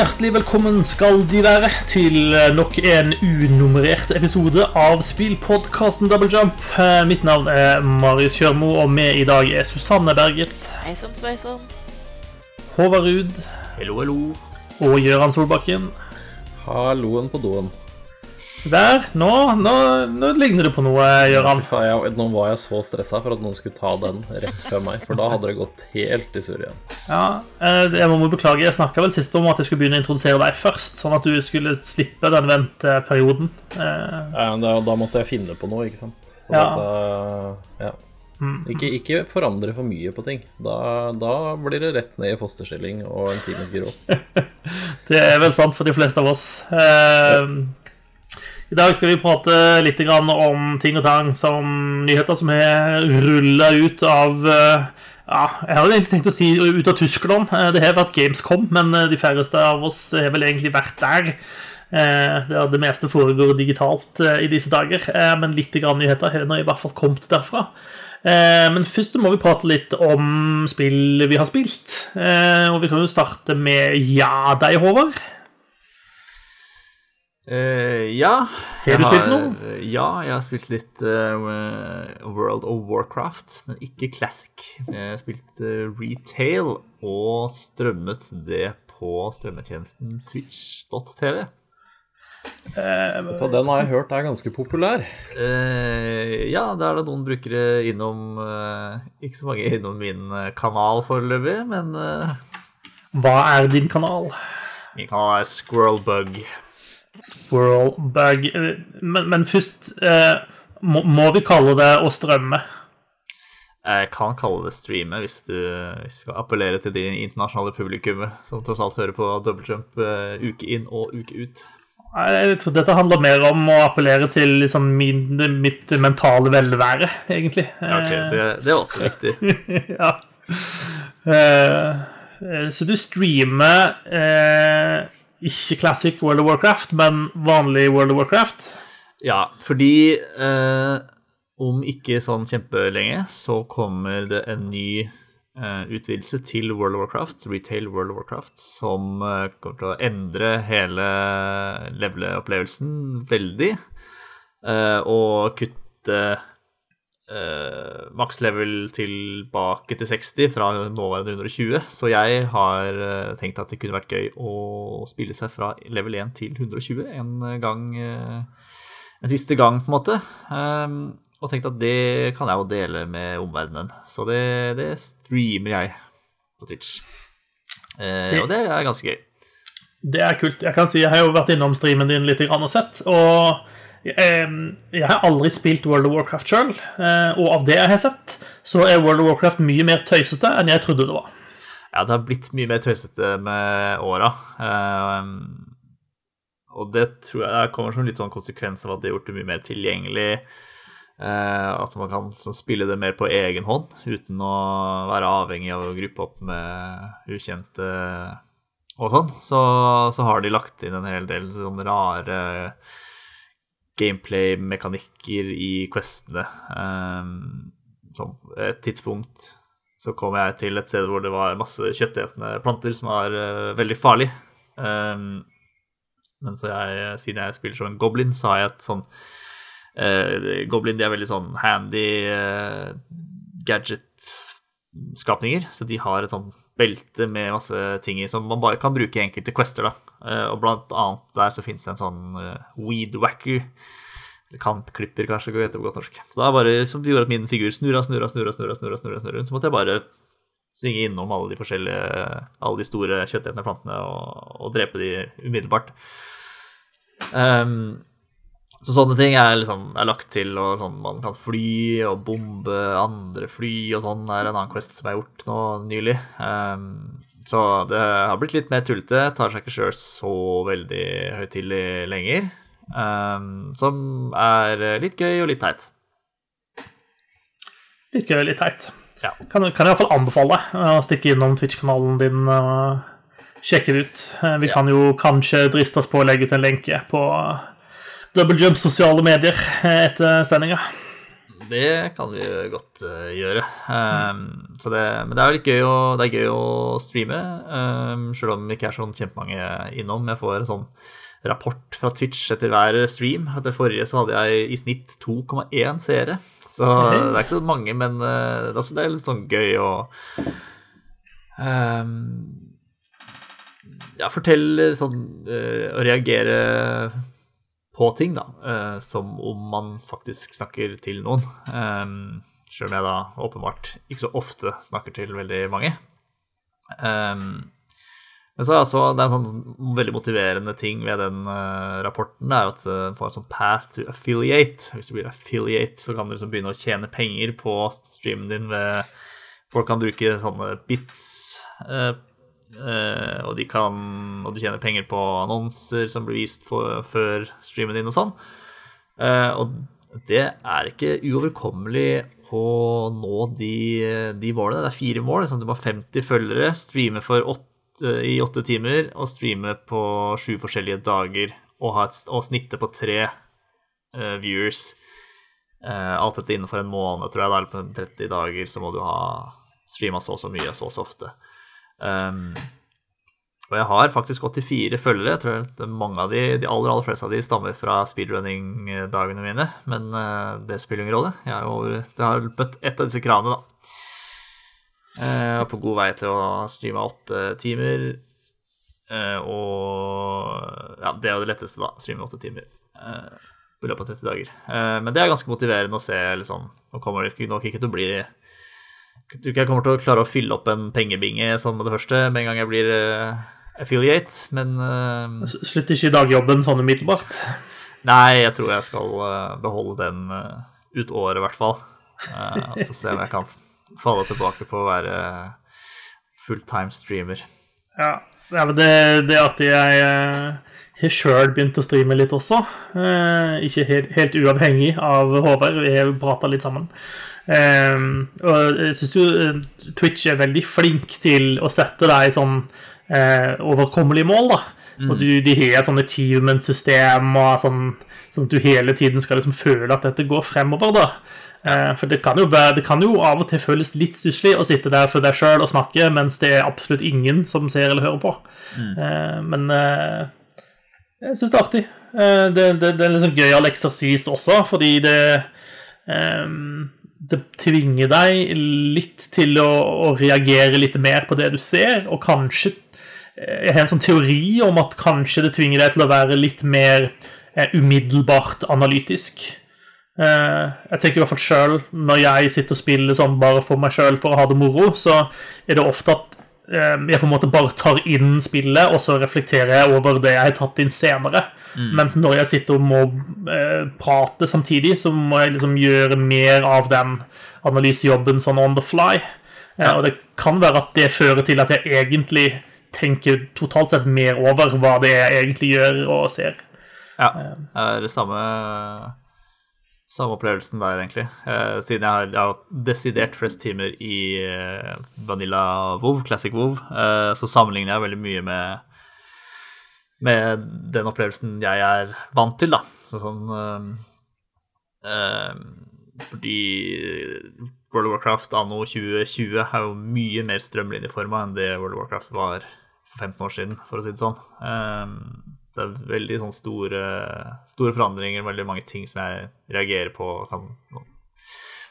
hjertelig velkommen skal de være til nok en unummerert episode av spillpodkasten Double Jump. Eh, Mitt navn er Marius Kjørmo, og med i dag er Susanne Berget, Heisom, Sveisom. Håvard Ruud Hello, hello. og Gøran Solbakken. Halloen på doen. Der, nå, nå, nå ligner det på noe, Gøran. Nå var jeg så stressa for at noen skulle ta den rett før meg, for da hadde det gått helt i surr igjen. Ja, eh, jeg må beklage, jeg snakka vel sist om at jeg skulle begynne å introdusere deg først, sånn at du skulle slippe den venteperioden. Eh, Ja, da, da måtte jeg finne på noe, ikke sant. Så Ja. At, ja. Ikke, ikke forandre for mye på ting. Da, da blir det rett ned i fosterstilling og en times gråt. Det er vel sant for de fleste av oss. Eh, I dag skal vi prate litt om ting og tang som nyheter som har rulla ut av eh, ja, Jeg hadde egentlig tenkt å si ut av Tyskland. Eh, Det har vært Gamescom, men eh, de færreste av oss har vel egentlig vært der. Der det meste foregår digitalt i disse dager. Men litt nyheter har i hvert fall kommet derfra. Men først må vi prate litt om spill vi har spilt. Og vi kan jo starte med ja, deg, Håvard. Eh, ja. Har du spilt noe? Ja, jeg har spilt litt uh, World of Warcraft, men ikke Classic. Jeg har spilt uh, retail og strømmet det på strømmetjenesten twitch.tv. Den har jeg hørt er ganske populær. Eh, ja, da er det noen brukere innom Ikke så mange innom min kanal foreløpig, men Hva er din kanal? min kanal er Squirrelbug. Eh, Men, men først eh, må, må vi kalle det å strømme? Jeg kan kalle det streame hvis du skal appellere til det internasjonale publikummet som tross alt hører på Double Jump eh, uke inn og uke ut. Jeg tror dette handler mer om å appellere til liksom min, mitt mentale velvære, egentlig. Ja, ok, det, det er også viktig. ja. Eh, så du streamer eh, ikke classic World of Warcraft, men vanlig World of Warcraft? Ja, fordi eh, om ikke sånn kjempelenge så kommer det en ny eh, utvidelse til World of Warcraft, Retail World of Warcraft, som eh, kommer til å endre hele level-opplevelsen veldig, eh, og kutte eh, maks level tilbake til 60 fra nåværende 120. Så jeg har uh, tenkt at det kunne vært gøy å spille seg fra level 1 til 120 en gang uh, En siste gang, på en måte. Um, og tenkt at det kan jeg jo dele med omverdenen. Så det, det streamer jeg på Twitch. Og det er ganske gøy. Det er kult. Jeg kan si jeg har jo vært innom streamen din litt og sett, og jeg har aldri spilt World of Warcraft sjøl, og av det jeg har sett, så er World of Warcraft mye mer tøysete enn jeg trodde det var. Ja, det har blitt mye mer tøysete med åra. Og det tror jeg kommer som litt sånn konsekvens av at det har gjort det mye mer tilgjengelig. eh, at man kan spille det mer på egen hånd uten å være avhengig av å gruppe opp med ukjente og sånn. Så, så har de lagt inn en hel del sånne rare gameplay-mekanikker i questene. Um, et tidspunkt så kom jeg til et sted hvor det var masse kjøttetende planter som var uh, veldig farlig. Um, men så jeg, siden jeg spiller som en goblin, så har jeg et sånn uh, Goblin de er veldig sånn handy uh, gadget-skapninger. Så de har et sånn belte med masse ting i som man bare kan bruke i enkelte quester. da. Eh, og blant annet der så fins det en sånn eh, weed. Eller kantklipper, kanskje, det heter på godt norsk. Så det er bare som gjorde at min figur snurra, snurra, snurra, snurra, snurra, snurra, snurra. Så måtte jeg bare svinge innom alle de forskjellige Alle de store kjøttetende plantene og, og drepe de umiddelbart. Um, så sånne ting er, liksom, er lagt til, og sånn man kan fly og bombe andre fly og sånn, er en annen quest som er gjort nå nylig. Um, så det har blitt litt mer tullete, tar seg ikke sjøl så veldig høytidelig lenger. Um, som er litt gøy og litt teit. Litt gøy, og litt teit. Ja. Kan, kan jeg iallfall anbefale å stikke innom Twitch-kanalen din og sjekke det ut. Eh, Vi Ja. kan jo kanskje driste oss på å legge ut en lenke på Double Jump sosiale medier eh, etter sendinga. Det kan vi godt uh, gjøre. Um, det, men det er litt gøy å, det gøy å streame, um, selv om det ikke er sånn kjempemange innom. Jeg får en sånn rapport fra Twitch etter hver stream. Etter forrige så hadde jeg i snitt 2,1 seere. Så okay. det er ikke så mange, men uh, det er litt sånn gøy å um, Ja, fortelle sånn uh, Å reagere på ting, da, uh, som om man faktisk snakker til noen. Um, Sjøl om jeg da åpenbart ikke så ofte snakker til veldig mange. Um, men så er altså, det er en sånn veldig motiverende ting ved den uh, rapporten er at uh, du får en sånn path to affiliate. Hvis du blir affiliate, så kan du liksom begynne å tjene penger på streamen din ved Folk kan bruke sånne bits Uh, og, de kan, og du tjener penger på annonser som blir vist for, før streamen din og sånn. Uh, og det er ikke uoverkommelig å nå de, de målene. Det er fire mål. Sånn du må ha 50 følgere, streame åtte, i åtte timer og streame på sju forskjellige dager og, ha et, og snitte på tre uh, viewers. alt dette innenfor en måned, tror jeg. Da, eller på 30 dager så må du ha streama så og så mye så og så ofte. Um, og jeg har faktisk 84 følgere. Jeg tror at mange av de, de aller, aller fleste av de stammer fra speedrunning-dagene mine. Men uh, det spiller ingen rolle. Jeg, over, jeg har møtt ett av disse kravene, da. Uh, og på god vei til å streame åtte timer. Uh, og ja, det er jo det letteste, da. Streame åtte timer i løpet av 30 dager. men det er ganske motiverende å se, liksom. Nå kommer det nok ikke til å bli jeg tror ikke jeg kommer til å klare å fylle opp en pengebinge sånn med det første med en gang jeg blir uh, affiliate, men uh, Slutter ikke dagjobben sånn umiddelbart? Nei, jeg tror jeg skal uh, beholde den ut året, i hvert fall. så se om jeg kan falle tilbake på å være fulltime streamer. Ja, det, det at artig. Jeg har sjøl begynt å streame litt også. ikke helt, helt uavhengig av Håvard, vi har prata litt sammen. Eh, og jeg syns jo eh, Twitch er veldig flink til å sette deg i sånn eh, overkommelige mål, da. Mm. Og du, de har et sånn achievement-system, sånn, sånn, at du hele tiden skal liksom føle at dette går fremover, da. Uh, for det kan, jo det kan jo av og til føles litt stusslig å sitte der for deg sjøl og snakke, mens det er absolutt ingen som ser eller hører på. Mm. Uh, men jeg syns det er artig. Det, det, det, er en litt sånn gøyal eksersis også, fordi det um, det tvinger deg litt til å, å, reagere litt mer på det du ser, og kanskje eh, Jeg har en sånn teori om at kanskje det tvinger deg til å være litt mer eh, umiddelbart analytisk. Eh, jeg tenker i hvert fall sjøl, når jeg sitter og spiller sånn bare for meg sjøl for å ha det moro, så er det ofte at jeg på en måte bare tar inn spillet, og så reflekterer jeg over det jeg har tatt inn senere. Mm. Mens når jeg sitter og må eh, prate samtidig, så må jeg liksom gjøre mer av den analysejobben sånn on the fly. Eh, ja. og det kan være at det fører til at jeg egentlig tenker totalt sett mer over hva det er jeg egentlig gjør og ser. Ja, det er det samme, samme opplevelsen der, egentlig. Eh, siden jeg har, jeg har, desidert flest timer i eh, Vanilla WoW, Classic WoW, eh, så sammenligner jeg veldig mye med med den opplevelsen jeg er vant til, da. Så sånn øh, øh, Fordi World of Warcraft anno 2020 er jo mye mer strømlinjeforma enn det World of Warcraft var for 15 år siden, for å si det sånn. Um, det er veldig sånn store, store forandringer, veldig mange ting som jeg reagerer på og kan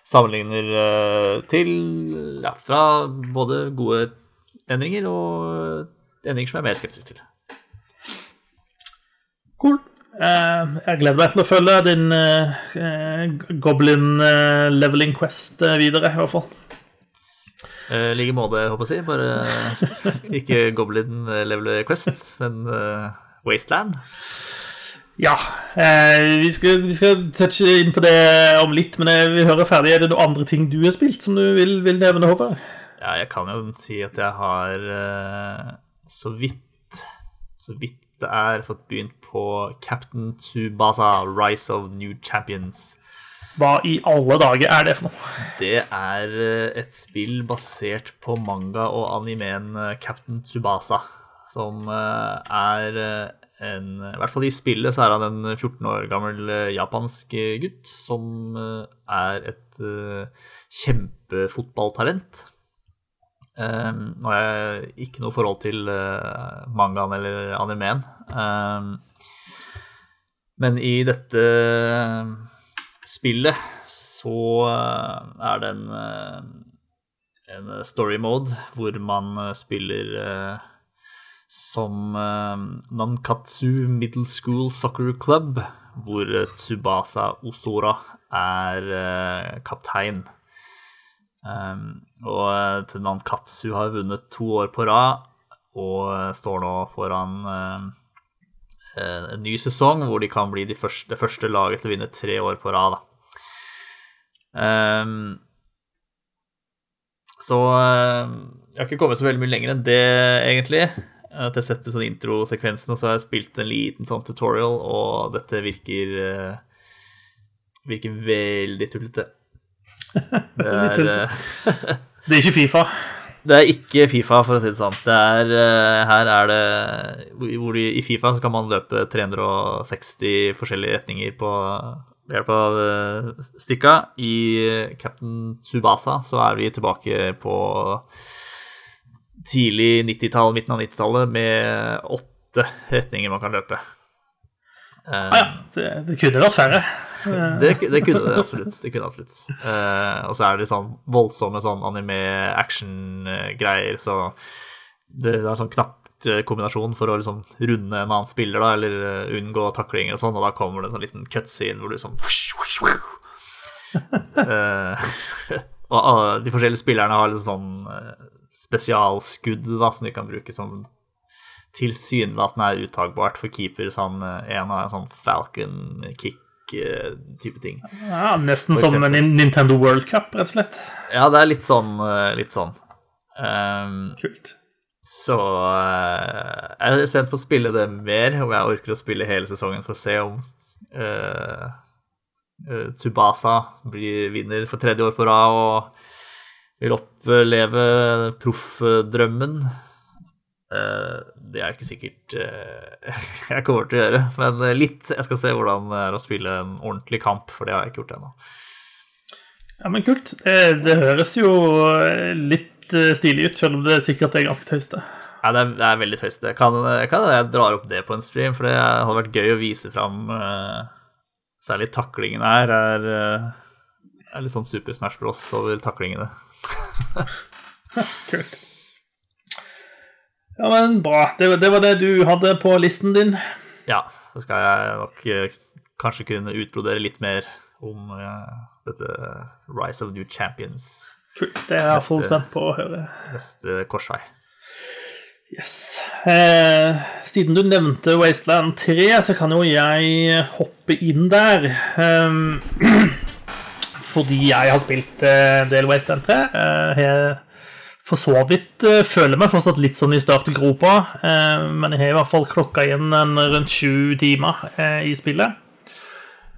sammenligner uh, til ja, fra både gode endringer og endringer som jeg er mer skeptisk til. Cool. Uh, jeg gleder meg til å følge din uh, Goblin uh, leveling quest videre, i hvert fall. I like måte, håper jeg å si. Bare ikke Goblin level quest, men Wasteland. Ja. vi, skal, vi skal touche inn på det om litt, men jeg vil høre ferdig. Er det noen andre ting du har spilt som du vil, vil nevne, Håvard? Ja, jeg kan jo si at jeg har så vidt Så vidt det er fått begynt på Captain Tsubasa, Rise of New Champions. Hva i alle dager er det for noe? Det er eh, et spill basert på manga og animeen eh, Captain Tsubasa. Som eh, er en, I hvert fall i spillet så er han en 14 år gammel japansk gutt som er et kjempefotballtalent. Nå har jeg ikke noe forhold til mangaen eller animeen. Men i dette spillet så er det en, en story mode hvor man spiller som Nankatsu Middle School Soccer Club, hvor Tsubasa Osora er kaptein. Og Nankatsu har vunnet to år på rad og står nå foran en ny sesong hvor de kan bli de første, det første laget til å vinne tre år på rad. Um, så uh, jeg har ikke kommet så veldig mye lenger enn det, egentlig. At jeg setter sånn introsekvensen, og så har jeg spilt en liten sånn tutorial, og dette virker uh, virker veldig tullete. Det er, uh, det er ikke Fifa. Det er ikke Fifa, for å si det sånn. Det er, uh, her er det hvor du, I Fifa så kan man løpe 360 forskjellige retninger på ved hjelp av stikka. I Captain Tsubasa så er vi tilbake på tidlig 90-tall, midten av 90-tallet, med åtte retninger man kan løpe. Uh, ah, ja, det, det kunne vært færre. det, det, kunne det absolutt. Det kunne absolutt. Uh, og så er det sånn voldsomme sånn anime-action-greier, så det er sånn knapp kombinasjon for å liksom runde en annen spiller, da, eller uh, unngå taklinger og sånn, og da kommer det en sånn liten cutscene hvor du sånn uh, Og de forskjellige spillerne har litt sånn spesialskudd da, som de kan bruke som tilsynelatende er uttagbart for keeper. Sånn, en av en sånn falcon kick type ting. Ja, Nesten som en Nintendo World Cup, rett og slett. Ja, det er litt sånn. Eh, litt sånn. Um, Kult. Så uh, jeg er spent på å spille det mer, om jeg orker å spille hele sesongen for å se om uh, uh, Tsubasa blir vinner for tredje år på rad og vil oppleve proffdrømmen. Uh, det er ikke sikkert uh, jeg kommer til å gjøre, men litt. Jeg skal se hvordan det er å spille en ordentlig kamp, for det har jeg ikke gjort ennå. Ja, men kult. Det, det, høres jo litt eh, stilig ut, selv om det sikkert er ganske tøyst. Ja, det er, det er veldig tøyst. Kan, kan jeg drar opp det på en stream, for det hadde vært gøy å vise fram Særlig taklingene her er, er litt sånn Super Smash Bros over taklingene. Kult. Ja, men bra. Det, det, var det du hadde på listen din. Ja. Så skal jeg nok eh, kanskje kunne utbrodere litt mer om uh, dette Rise of New Champions. Kult. Det er jeg fullt spent på å høre. Neste korsvei. Yes. Eh, siden du nevnte Wasteland 3, så kan jo jeg hoppe inn der. Um, fordi jeg har spilt en del Wasteland 3. Jeg for så vidt uh, føler meg fortsatt litt sånn i startgropa, men jeg har i hvert fall klokka inn en rundt sju timer i spillet.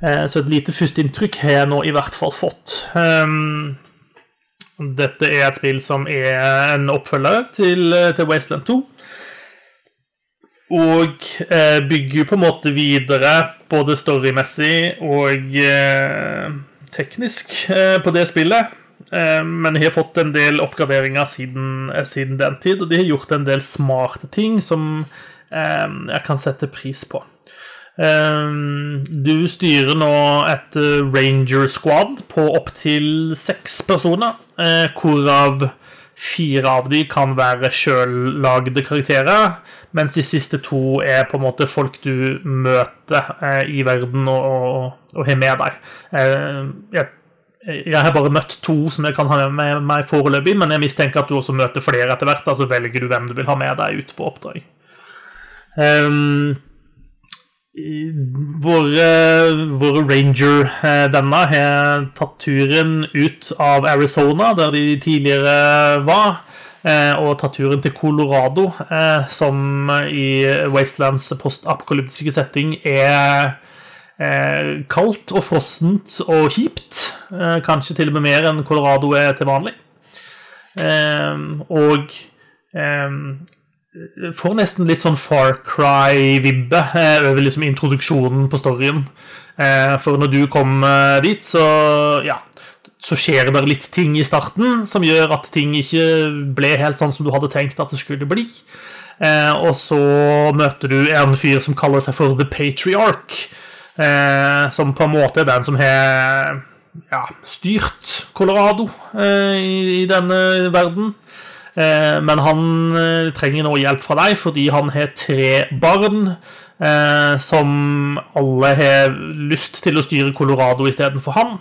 så et lite førsteinntrykk har jeg nå i hvert fall fått. Um, dette er et spill som er en oppfølger til, til Wasteland 2. Og bygger på en måte videre, både storymessig og teknisk, på det spillet. Eh, men jeg har fått en del oppgraderinger siden, eh, siden, den tid, og de har gjort en del smarte ting som eh, jeg kan sette pris på. Du styrer nå et ranger squad på opptil seks personer, hvorav fire av de kan være sjøllagde karakterer, mens de siste to er på en måte folk du møter i verden og, og har med deg. Jeg jeg har bare møtt to som jeg kan ha med meg foreløpig, men jeg mistenker at du også møter flere etter hvert. Altså velger du hvem du vil ha med deg ut på oppdrag. Um, våre, våre ranger-venner har tatt turen ut av Arizona, der de tidligere var, eh, og tatt turen til Colorado, eh, som i Wastelands postapokalyptiske setting er eh, kaldt og frossent og kjipt. Eh, kanskje til og med mer enn Colorado er til vanlig. Eh, og eh, får nesten litt sånn Far Cry-vibbe eh, over liksom introduksjonen på storyen. Eh, for når du kom dit, så ja så skjer det litt ting i starten som gjør at ting ikke ble helt sånn som du hadde tenkt at det skulle bli. Eh, og så møter du en fyr som kaller seg for The Patriarch. Eh, som på en måte er den som har ja, styrt Colorado eh, i, denne verden. Eh, men han eh, trenger nå hjelp fra deg fordi han har tre barn. Eh, som alle har lyst til å styre Colorado istedenfor han.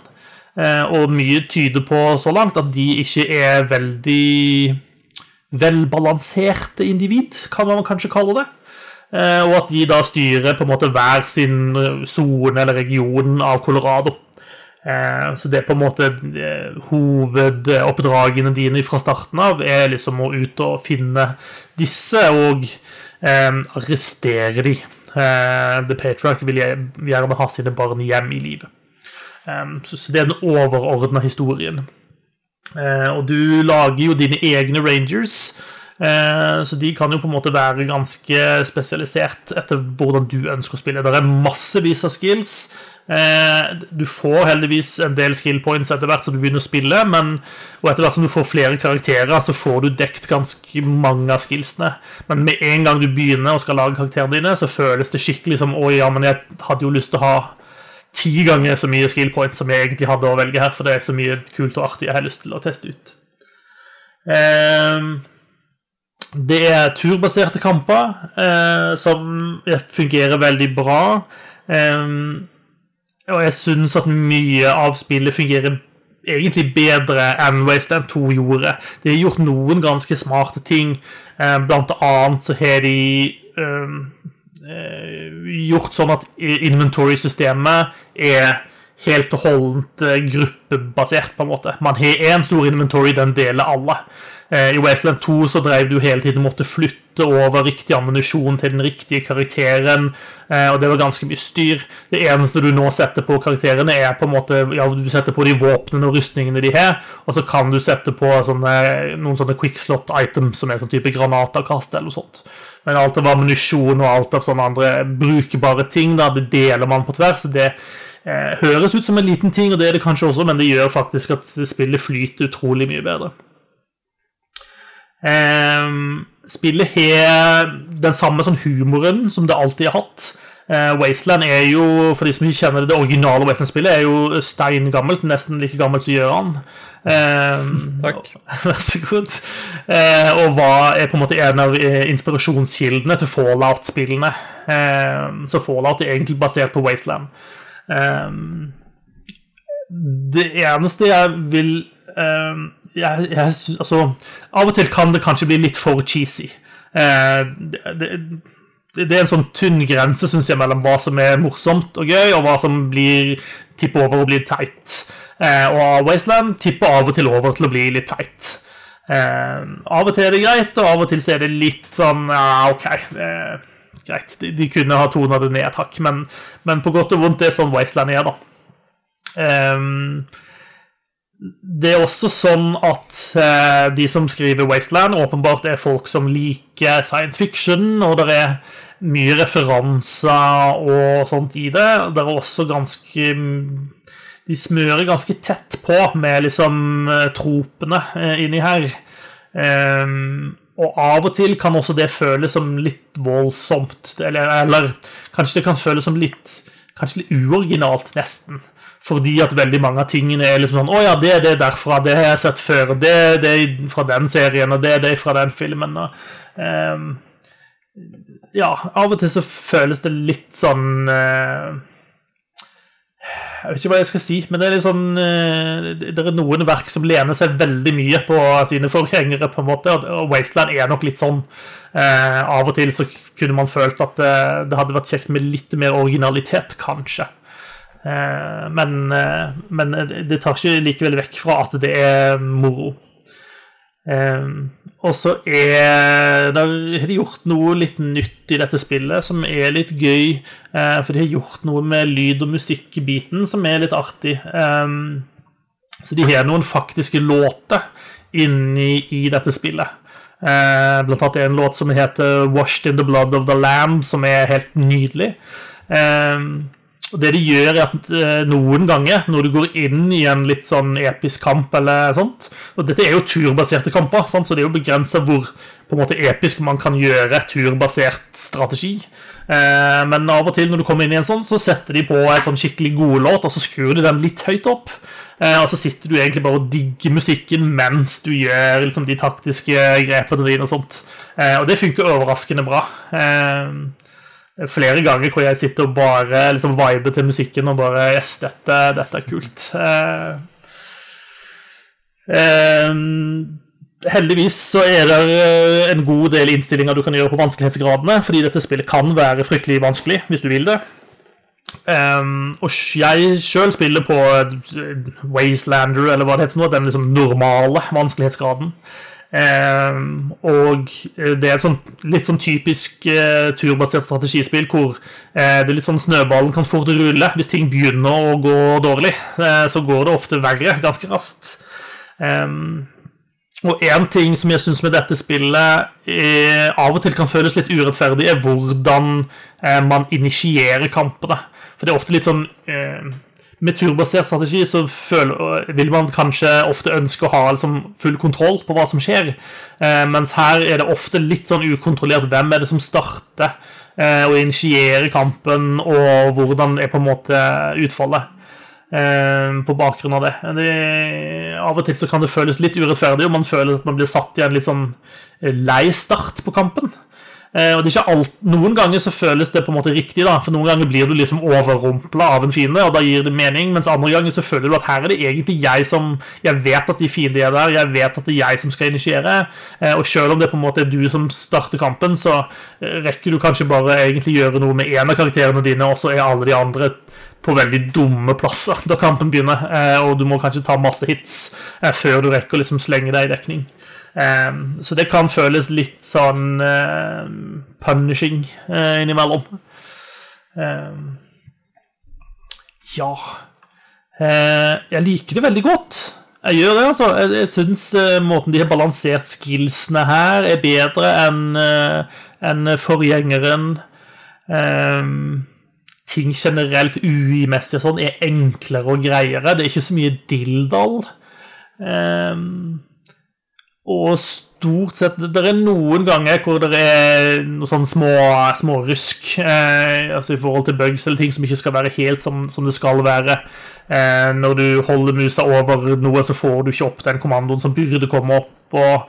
Og mye tyder på så langt at de ikke er veldig velbalanserte individ, kan man kanskje kalle det. Og at de da styrer på en måte hver sin sone eller region av Colorado. Eh, så det er på en måte hovedoppdragene dine fra starten av er liksom å ut og finne disse og arrestere de. The Patriarch vil gjerne ha sine barn hjem i livet. Så det er den overordna historien. Eh, og du lager jo dine egne rangers, eh, så de kan jo på en måte være ganske spesialisert etter hvordan du ønsker å spille. Det er massevis av skills. Eh, du får heldigvis en del skill points etter hvert som du begynner å spille, men, og etter hvert som du får flere karakterer, så får du dekt ganske mange av skillsene. Men med en gang du begynner og skal lage karakterene dine, så føles det skikkelig som Å ja, men jeg hadde jo lyst til å ha ti ganger så mye skill points som jeg egentlig hadde å velge her, for det er så mye kult og artig jeg har lyst til å teste ut. Um, det er turbaserte kamper eh, som fungerer veldig bra. Eh, og jeg syns at mye av spillet fungerer egentlig bedre enn Wasteland 2 gjorde. De har gjort noen ganske smarte ting. Eh, blant annet så har de um, Eh, gjort sånn at inventory-systemet er helt og holdent eh, gruppebasert, på en måte. Man har én stor inventory, den deler alle. Eh, I Wasteland 2 så drev du hele tiden måtte flytte over riktig ammunisjon til den riktige karakteren, og det var ganske mye styr. Det eneste du nå setter på karakterene, er på en måte Ja, du setter på de våpnene og rustningene de har, og så kan du sette på sånne, noen sånne quickslot items, som er sånn type granatavkast eller noe sånt. Men alt av ammunisjon og alt av sånne andre brukbare ting, da, det deler man på tvers. Det eh, høres ut som en liten ting, og det er det kanskje også, men det gjør faktisk at spillet flyter utrolig mye bedre. Eh, spillet har den samme sånn humoren som det alltid har hatt. Eh, Wasteland er jo, for de som ikke kjenner det, det originale Wasteland-spillet, er jo steingammelt, nesten like gammelt som Gjøran. Eh, Takk. Vær så god. Eh, og var, er på en måte en av inspirasjonskildene til Fallout-spillene. så Fallout er egentlig basert på Wasteland. Det eneste jeg vil jeg, jeg, altså, Av og til kan det kanskje bli litt for cheesy. det, det det er en sånn tynn grense synes jeg, mellom hva som er morsomt og gøy, og hva som blir tipper over og blir teit. Uh, og Wasteland tipper av og til over til å bli litt teit. Uh, av og til er det greit, og av og til så er det litt sånn Ja, OK. Greit. De, de, kunne ha tona det ned et hakk, men, men, på godt og vondt, det er sånn Wasteland er, da. Um, det er også sånn at uh, de som skriver Wasteland, åpenbart er folk som liker science fiction, og det er mye referanser og sånt i det. Det er også ganske De smører ganske tett på med liksom eh, tropene uh, inni her. Um, og av og til kan også det føles som litt voldsomt, eller, eller kanskje det kan føles som litt litt uoriginalt, nesten. Fordi at veldig mange av tingene er liksom sånn Å ja, det er det derfra, det har jeg sett før. Det er det fra den serien, og det er det fra den filmen. Og, um, ja, av og til så føles det litt sånn uh, Jeg vet ikke hva jeg skal si, men det er uh, Det er noen verk som lener seg veldig mye på sine forgjengere, på en måte, og Wasteland er nok litt sånn. Uh, av og til så kunne man følt at det hadde vært kjekt med litt mer originalitet, kanskje. Eh, men, eh, men, det tar ikke likevel vekk fra at det er moro. Eh, og så er de gjort noe litt nytt i dette spillet som er litt gøy. For de har gjort noe med lyd- og musikkbiten som er litt artig. Så de har noen faktiske låter inni i dette spillet. Eh, blant annet en låt som heter 'Washed in the Blood of the Lamb', som er helt nydelig. Eh, og Det de gjør, er at eh, noen ganger når du går inn i en litt sånn episk kamp eller sånt Og dette er jo turbaserte kamper, sant? så det er jo begrensa hvor på en måte episk man kan gjøre turbasert strategi. Eh, men av og til når du kommer inn i en sånn, så setter de på en sånn skikkelig god låt, og så skrur de den litt høyt opp. Eh, og så sitter du egentlig bare og digger musikken mens du gjør liksom, de taktiske grepene dine og sånt. Og det funker overraskende bra flere ganger hvor jeg sitter og bare liksom viber til musikken og bare Yes, dette, dette er kult. Eh, eh, heldigvis så er det eh, en god del innstillinger du kan gjøre på vanskelighetsgradene, fordi dette spillet kan være fryktelig vanskelig hvis du vil det. Um, og jeg sjøl spiller på Wastelander, eller hva det heter nå, den liksom normale vanskelighetsgraden. Uh, og det er et sånt, litt sånn typisk uh, turbasert strategispill hvor det det litt sånn snøballen kan fort rulle. Hvis ting begynner å gå dårlig, eh, så går det ofte verre ganske raskt. Um, og én ting som jeg syns med dette spillet er, av og til kan føles litt urettferdig, er hvordan man initierer kampene. For det er ofte litt sånn med turbasert strategi så føler, vil man kanskje ofte ønske å ha liksom, full kontroll på hva som skjer. Eh, mens her er det ofte litt sånn ukontrollert hvem er det som starter eh, og initierer kampen, og hvordan er på en måte utfallet. Eh, på bakgrunn av det. det. Av og til så kan det føles litt urettferdig, og man føler at man blir satt i en litt sånn eh, lei start på kampen. Eh, og det er ikke alt, Noen ganger så føles det på en måte riktig, da, for noen ganger blir du liksom overrumpla av en fiende, og da gir det mening, mens andre ganger så føler du at her er det egentlig jeg som Jeg vet at de fiendene er der, jeg vet at det er jeg som skal initiere, eh, og selv om det på en måte er du som starter kampen, så eh, rekker du kanskje bare egentlig gjøre noe med en av karakterene dine, og så er alle de andre på veldig dumme plasser da kampen begynner, og du må kanskje ta masse hits før du rekker å liksom slenge deg i dekning. Um, så det kan føles litt sånn uh, punishing uh, innimellom. Um, ja uh, Jeg liker det veldig godt. Jeg gjør det, altså. Jeg, jeg syns måten de har balansert skillsene her, er bedre enn en forgjengeren. Um, ting generelt UI-messig sånn er enklere og greiere. Det er ikke så mye dilldall. Um, og stort sett Det er noen ganger hvor det er noe sånn små, små rusk eh, altså i forhold til bugs eller ting som ikke skal være helt som, som det skal være. Eh, når du holder musa over noe, så får du ikke opp den kommandoen som burde komme opp. Og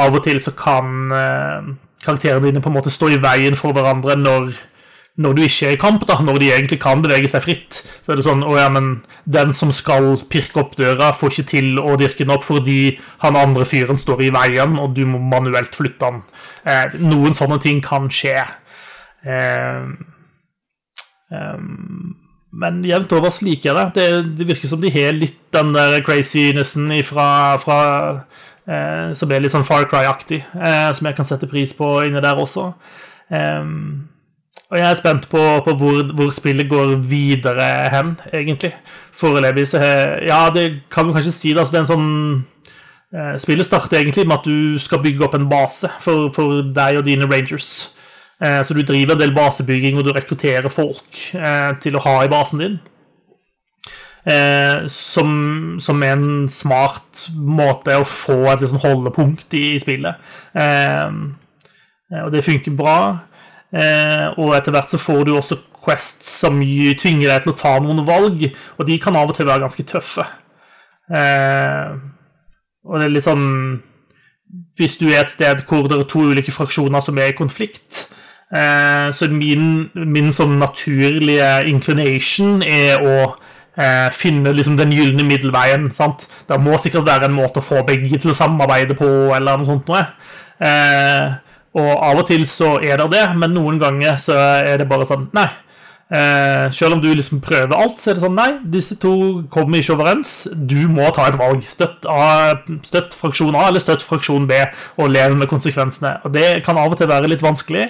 av og til så kan eh, karakterene dine på en måte stå i veien for hverandre når når du ikke er i kamp, da, når de egentlig kan bevege seg fritt, så er det sånn Å ja, men den som skal pirke opp døra, får ikke til å dyrke den opp fordi han andre fyren står i veien, og du må manuelt flytte han. Eh, noen sånne ting kan skje. Eh, eh, men jevnt over så liker jeg det. det. virker som de har litt den der crazinessen ifra, fra eh, Som er litt sånn Far Cry-aktig, eh, som jeg kan sette pris på inni der også. Um, og jeg er spent på, på hvor, hvor, spillet går videre hen, egentlig. Foreløpig så Ja, det kan vi kanskje si det. Altså, det er en sånn eh, Spillet starter egentlig med at du skal bygge opp en base for, for deg og dine rangers. Eh, så du driver en del basebygging, og du rekrutterer folk eh, til å ha i basen din. Eh, som, som er en smart måte å få et liksom holdepunkt i, i spillet. Eh, og det funker bra. Eh, og etter hvert så får du også quests som tvinger deg til å ta noen valg, og de kan av og til være ganske tøffe. Eh, og det er litt sånn Hvis du er et sted hvor det er to ulike fraksjoner som er i konflikt, eh, så min, min sånn naturlige inclination er å eh, finne liksom den gylne middelveien. sant? Det må sikkert være en måte å få begge til å samarbeide på, eller noe sånt noe. Eh, og av og til så er det det, men noen ganger så er det bare sånn Nei. Eh, selv om du liksom prøver alt, så er det sånn Nei, disse to kommer ikke overens. Du må ta et valg. Støtt, A, støtt fraksjon A eller støtt fraksjon B, og leve med konsekvensene. Og Det kan av og til være litt vanskelig,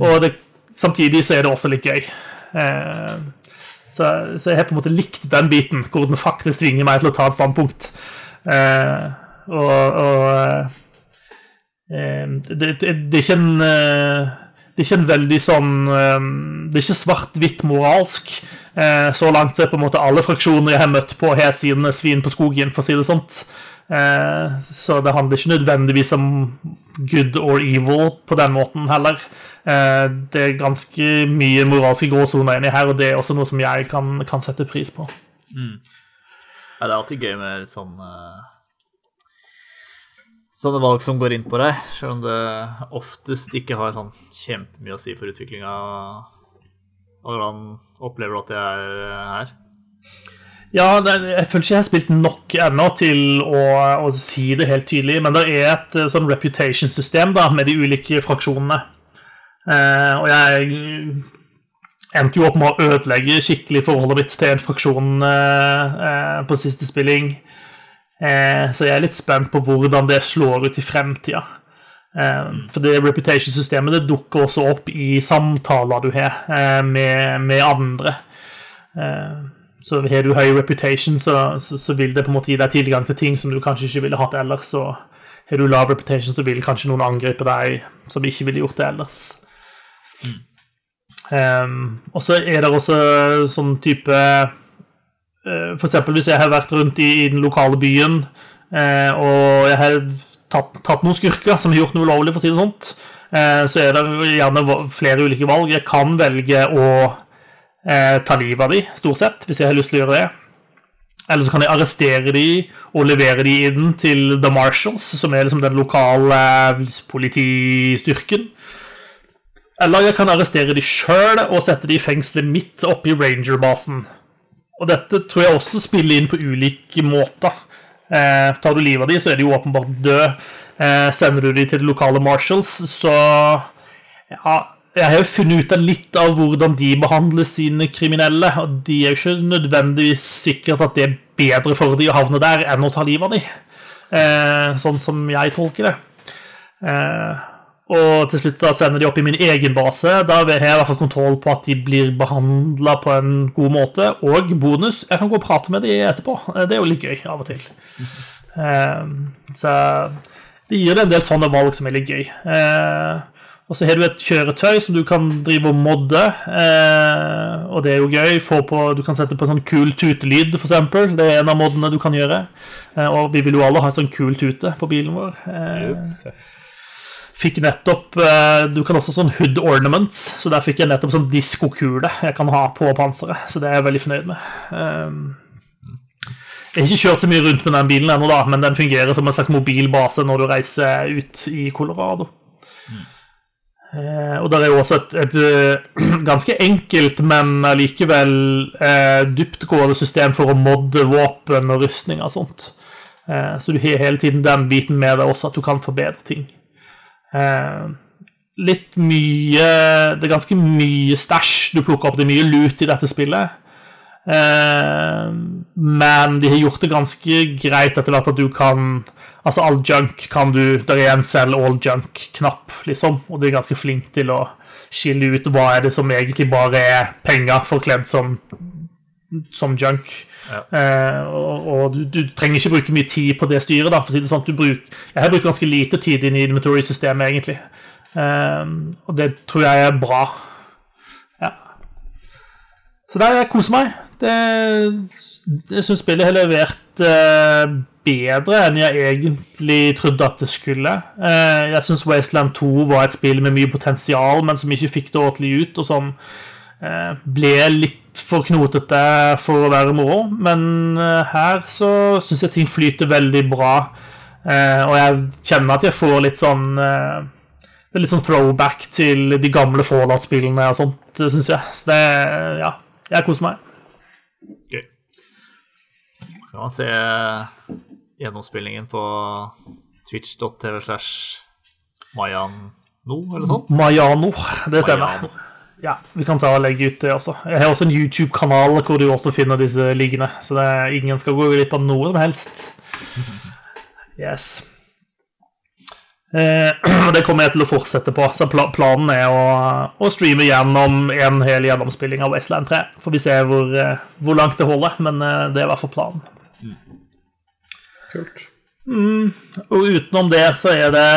og det, samtidig så er det også litt gøy. Eh, så, så, jeg har på en måte likt den biten, hvor den faktisk tvinger meg til å ta et standpunkt. Eh, og, og det, det, det, er ikke en Det er ikke en veldig sånn Det er ikke svart-hvitt moralsk. Så langt er på en måte alle fraksjoner jeg har møtt på, har sine svin på skogen, for å si det sånt. Så det handler ikke nødvendigvis om good or evil på den måten heller. Det er ganske mye moralske gråsoner inni her, og det er også noe som jeg kan, kan sette pris på. Mm. Ja, det er alltid gøy med sånne Sånne valg som går inn på deg, selv om det oftest ikke har sånn kjempemye å si for utviklinga. Hvordan opplever du at det er her? Ja, jeg føler ikke jeg har spilt nok ennå til å, å, si det helt tydelig, men det er et eh, sånn reputation-system da, med de ulike fraksjonene. Eh, og jeg endte jo opp med å ødelegge skikkelig forholdet mitt til en fraksjon eh, eh, på siste spilling. Eh, så jeg er litt spent på hvordan det slår ut i fremtida. Eh, for det reputation-systemet det dukker også opp i samtaler du har eh, med, med, andre. Så har du høy reputation, så, så, så, vil det på en måte gi deg tilgang til ting som du kanskje ikke ville hatt ellers. Og har du lav reputation, så vil kanskje noen angripe deg som ikke ville gjort det ellers. Mm. Og så er det også sånn type For eksempel hvis jeg har vært rundt i, i den lokale byen, uh, og jeg har tatt, tatt, noen skurker som har gjort noe ulovlig, for å si det sånt, uh, så er det gjerne flere ulike valg. Jeg kan velge å ta livet av dem, stort sett, hvis jeg har lyst til å gjøre det. Eller så kan jeg arrestere dem og levere dem inn til The Marshals, som er liksom den lokale politistyrken. Eller jeg kan arrestere de sjøl og sette de i fengselet midt oppe i Ranger-basen. Og dette tror jeg også spiller inn på ulike måter. Eh, tar du livet av de, så er de jo åpenbart døde. Eh, sender du de til de lokale marshals, så ja, Jeg har jo funnet ut av litt av hvordan de behandler sine kriminelle, og de er jo ikke nødvendigvis sikkert at det er bedre for de å havne der enn å ta livet av de. Eh, sånn som jeg tolker det. Eh, og til slutt da sender de opp i min egen base. Da har jeg i hvert fall kontroll på at de blir behandla på en god måte. Og bonus, jeg kan gå og prate med de etterpå. Det er jo litt gøy av og til. Ehm, så det gir deg en del sånne valg som er litt gøy. Ehm, og så har du et kjøretøy som du kan drive og modde, eh, og det er jo gøy. På, du kan sette på en sånn kul tutelyd, f.eks. Det er en av modene du kan gjøre. Og vi vil jo alle ha en sånn kul tute på bilen vår. Yes. Fikk nettopp eh, Du kan også sånn hood ornaments, så der fikk jeg nettopp sånn diskokule jeg kan ha på panseret. Så det er jeg veldig fornøyd med. Ehm, jeg har ikke kjørt så mye rundt med den bilen ennå, da, men den fungerer som en slags mobilbase når du reiser ut i Colorado. Mm. Og der er jo også et, et, eh, ganske enkelt, men allikevel eh, dyptgående system for å modde våpen og rustning og sånt. Eh, så du har hele tiden den biten med deg også, at du kan forbedre ting. Eh, litt mye Det er ganske mye stæsj du plukker opp. Det er mye lut i dette spillet. Eh, men de har gjort det ganske greit etter hvert at du kan Altså, all junk kan du Det er en selv all junk-knapp, liksom, og du er ganske flink til å skille ut hva er det som egentlig bare er penger forkledd som, som junk. Ja. Uh, og, og du, du, trenger ikke bruke mye tid på det styret. da, si det sånn, bruk, Jeg har brukt ganske lite tid inn i inventory-systemet, egentlig. Uh, og det tror jeg er bra. Ja. Så der jeg koser meg. Det, jeg syns spillet har levert uh, bedre enn jeg egentlig trodde at det skulle. jeg syns Wasteland 2 var et spill med mye potensial, men som ikke fikk det ordentlig ut, og som ble litt for knotete for å være moro, men eh, her så syns jeg ting flyter veldig bra. Eh, og jeg kjenner at jeg får litt sånn eh, Det er litt sånn throwback til de gamle Fallout-spillene og sånt, syns jeg. Så det Ja, jeg koser meg. Gøy. Skal man se gjennomspillingen på twitch.tv slash Mayano, eller noe sånt? Mayano, det stemmer. Mayano. Ja, vi kan ta og legge ut det også. Jeg har også en YouTube-kanal hvor du også finner disse liggende. Så det er, ingen skal gå glipp av noe som helst. Yes. Eh, det kommer jeg til å fortsette på. Så planen er å, å streame gjennom en hel gjennomspilling av Wasteland 3. Får vi se hvor, eh, hvor langt det holder, men eh, det er i hvert fall planen. Kult. Mm, og utenom det så er det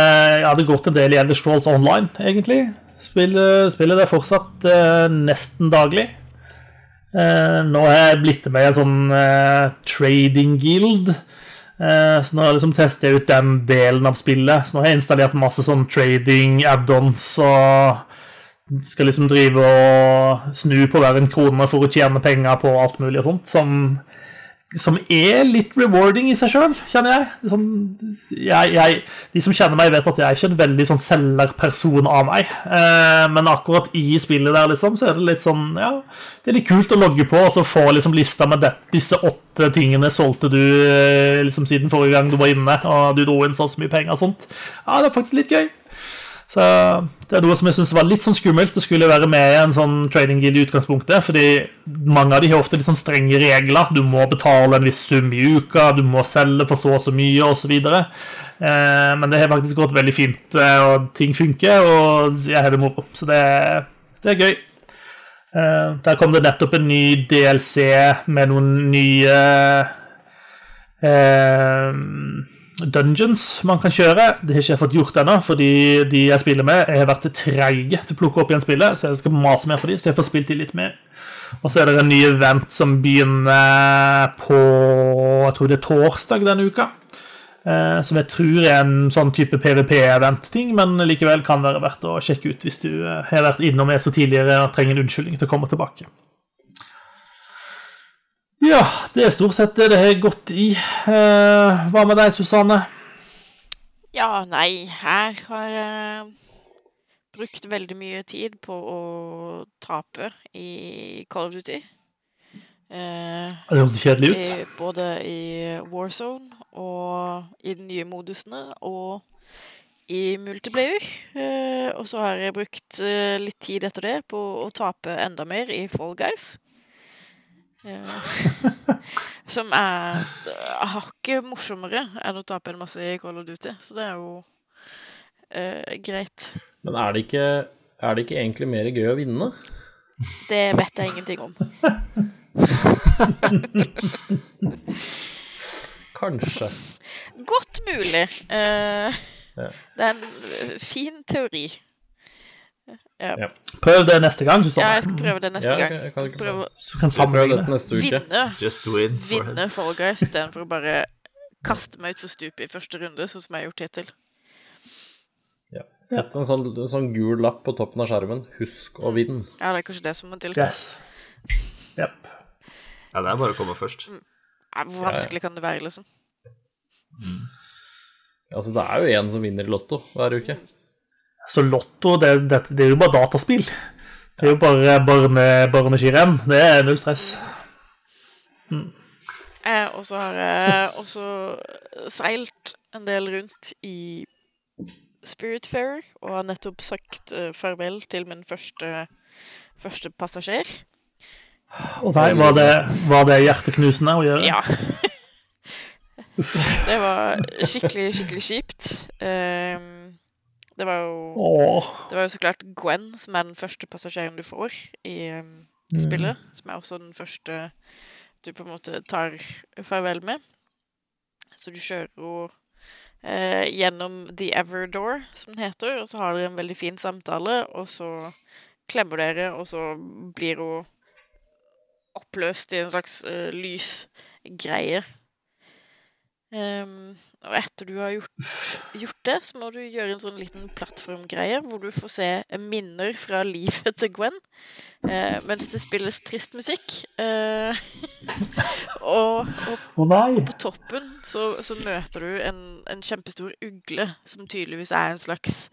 Ja, det gått en del i Elder Scrolls Online, egentlig. Spiller, spiller det fortsatt eh, nesten daglig. Eh, nå har jeg blitt med i en sånn eh, trading guild. Eh, så nå liksom tester jeg ut den delen av spillet. Så nå har jeg installert masse sånn trading add-ons og skal liksom drive og snu på hver en krone for å tjene penger på alt mulig og sånt. Som som er litt rewarding i seg sjøl, kjenner jeg. Sånn, jeg, jeg. De som kjenner meg, vet at jeg er ikke en veldig sånn selgerperson av meg. Eh, men akkurat i spillet der, liksom, så er det litt sånn Ja, det er litt kult å logge på og så få liksom lista med det, disse åtte tingene solgte du eh, liksom siden forrige gang du var inne, og du dro inn så mye penger og sånt. Ja, det er faktisk litt gøy. Så det er noe som jeg syns var litt sånn skummelt å skulle være med i en sånn trading guild i utgangspunktet, fordi mange av de har ofte litt sånn strenge regler. Du må betale en viss sum i uka, du må selge for så og så mye, osv. Eh, men det har faktisk gått veldig fint, eh, og ting funker, og jeg har det moro. Så det, det er gøy. Eh, der kom det nettopp en ny DLC med noen nye eh, dungeons man kan kjøre. Det har ikke jeg fått gjort ennå, fordi de jeg spiller med, har vært treige til å plukke opp igjen spillet, så jeg skal mase mer på de, så jeg får spilt de litt mer. Og så er det en ny event som begynner på jeg tror det er torsdag denne uka. Eh, som jeg tror er en sånn type PVP-event-ting, men likevel kan være verdt å sjekke ut hvis du eh, har vært innom ESO tidligere og trenger en unnskyldning til å komme tilbake. Ja, det er stort sett det det har gått i. Eh, hva med deg, Susanne? Ja, nei, her har jeg brukt veldig mye tid på å tape i Call of Duty. Eh, det hørtes kjedelig ut. I, både i Warzone og i de nye modusene og i multiplayer. Eh, og så har jeg brukt eh, litt tid etter det på å tape enda mer i Fall Guys. Som er hakket morsommere enn å tape en masse i Call of Duty. Så det er jo uh, greit. Men er det, ikke, er det ikke egentlig mer gøy å vinne? Det vet jeg ingenting om. Kanskje. Godt mulig. Ja. Det er en fin teori. Ja. Ja. Prøv det neste gang, Susanne. Ja, jeg skal prøve det neste ja, gang. Jeg kan kan, prøve Så kan sammenligne. Neste uke. Vinne, Just win vinne Fall Guys istedenfor å bare kaste meg utfor stupet i første runde, sånn som jeg har gjort hittil. Ja. Sett en sånn, en sånn, gul lapp på toppen av skjermen. Husk å vinne. Ja, det er kanskje det som må til. Yes. Yep. Ja, det er bare å komme først. Mm. Hvor vanskelig kan det være, liksom? Mm. Altså, det er jo én som vinner i Lotto hver uke. Mm. Så Lotto, det, det, det, er jo bare dataspill. Det er jo bare barne, barneskirenn. Det er null stress. Mm. Eh, og så har jeg også seilt en del rundt i Spiritfarer og har nettopp sagt uh, farvel til min første, første passasjer. Og der var det, var det hjerteknusende å gjøre? Ja. det var skikkelig, skikkelig kjipt. Um, det var jo Åh. Det var jo så klart Gwen som er den første passasjeren du får i, um, i mm. spillet. Mm. Som er også den første du på en måte tar farvel med. Så du kjører jo eh, gjennom The Everdore, som den heter, og så har dere en veldig fin samtale, og så klemmer dere, og så blir hun oppløst i en slags uh, lysgreie. Um, og etter du har gjort, gjort, det, så må du gjøre en sånn liten plattformgreie hvor du får se minner fra livet til Gwen eh, mens det spilles trist musikk. Eh, og, og, og, på toppen så, så møter du en, en, kjempestor ugle som tydeligvis er en slags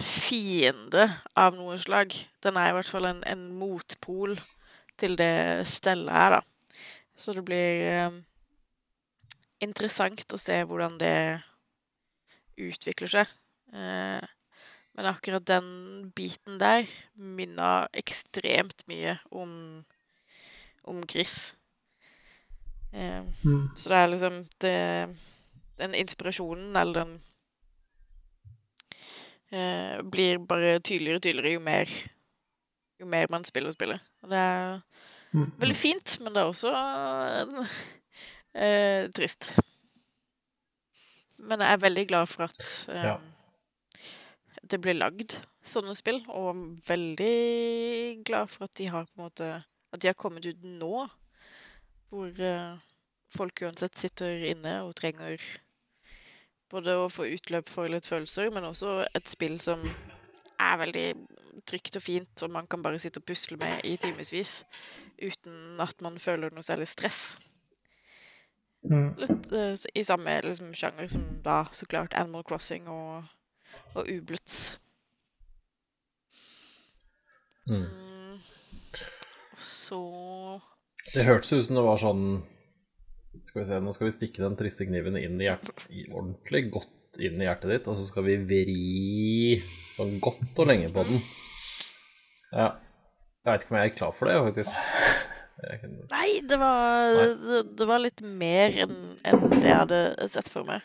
fiende av noe slag. Den er i hvert fall en, en motpol til det stellet er, da. Så det blir um, interessant å se hvordan det utvikler seg. Eh, men akkurat den biten der minna ekstremt mye om, om Gris. Eh, mm. Så det er liksom det, Den inspirasjonen, eller den eh, Blir bare tydeligere og tydeligere jo mer, jo mer man spiller og spiller. Og det er mm. veldig fint, men det er også en Eh, trist. men jeg er veldig glad for at eh, ja. det blir lagd sånne spill, og veldig glad for at de har på en måte At de har kommet ut nå, hvor eh, folk uansett sitter inne og trenger både å få utløp for litt følelser, men også et spill som er veldig trygt og fint, og man kan bare sitte og pusle med i timevis uten at man føler noe særlig stress. Mm. Litt uh, i samme liksom, sjanger som da så klart Animal Crossing og, og Ublitz. Mm. Mm. Så Det hørtes ut som det var sånn Skal vi se, nå skal vi stikke den triste kniven inn i hjertet i ordentlig godt inn i hjertet ditt, og så skal vi vri sånn godt og lenge på den. Ja. Jeg veit ikke om jeg er klar for det, faktisk. Nei, det var, det, det var litt mer enn en det jeg hadde sett for meg.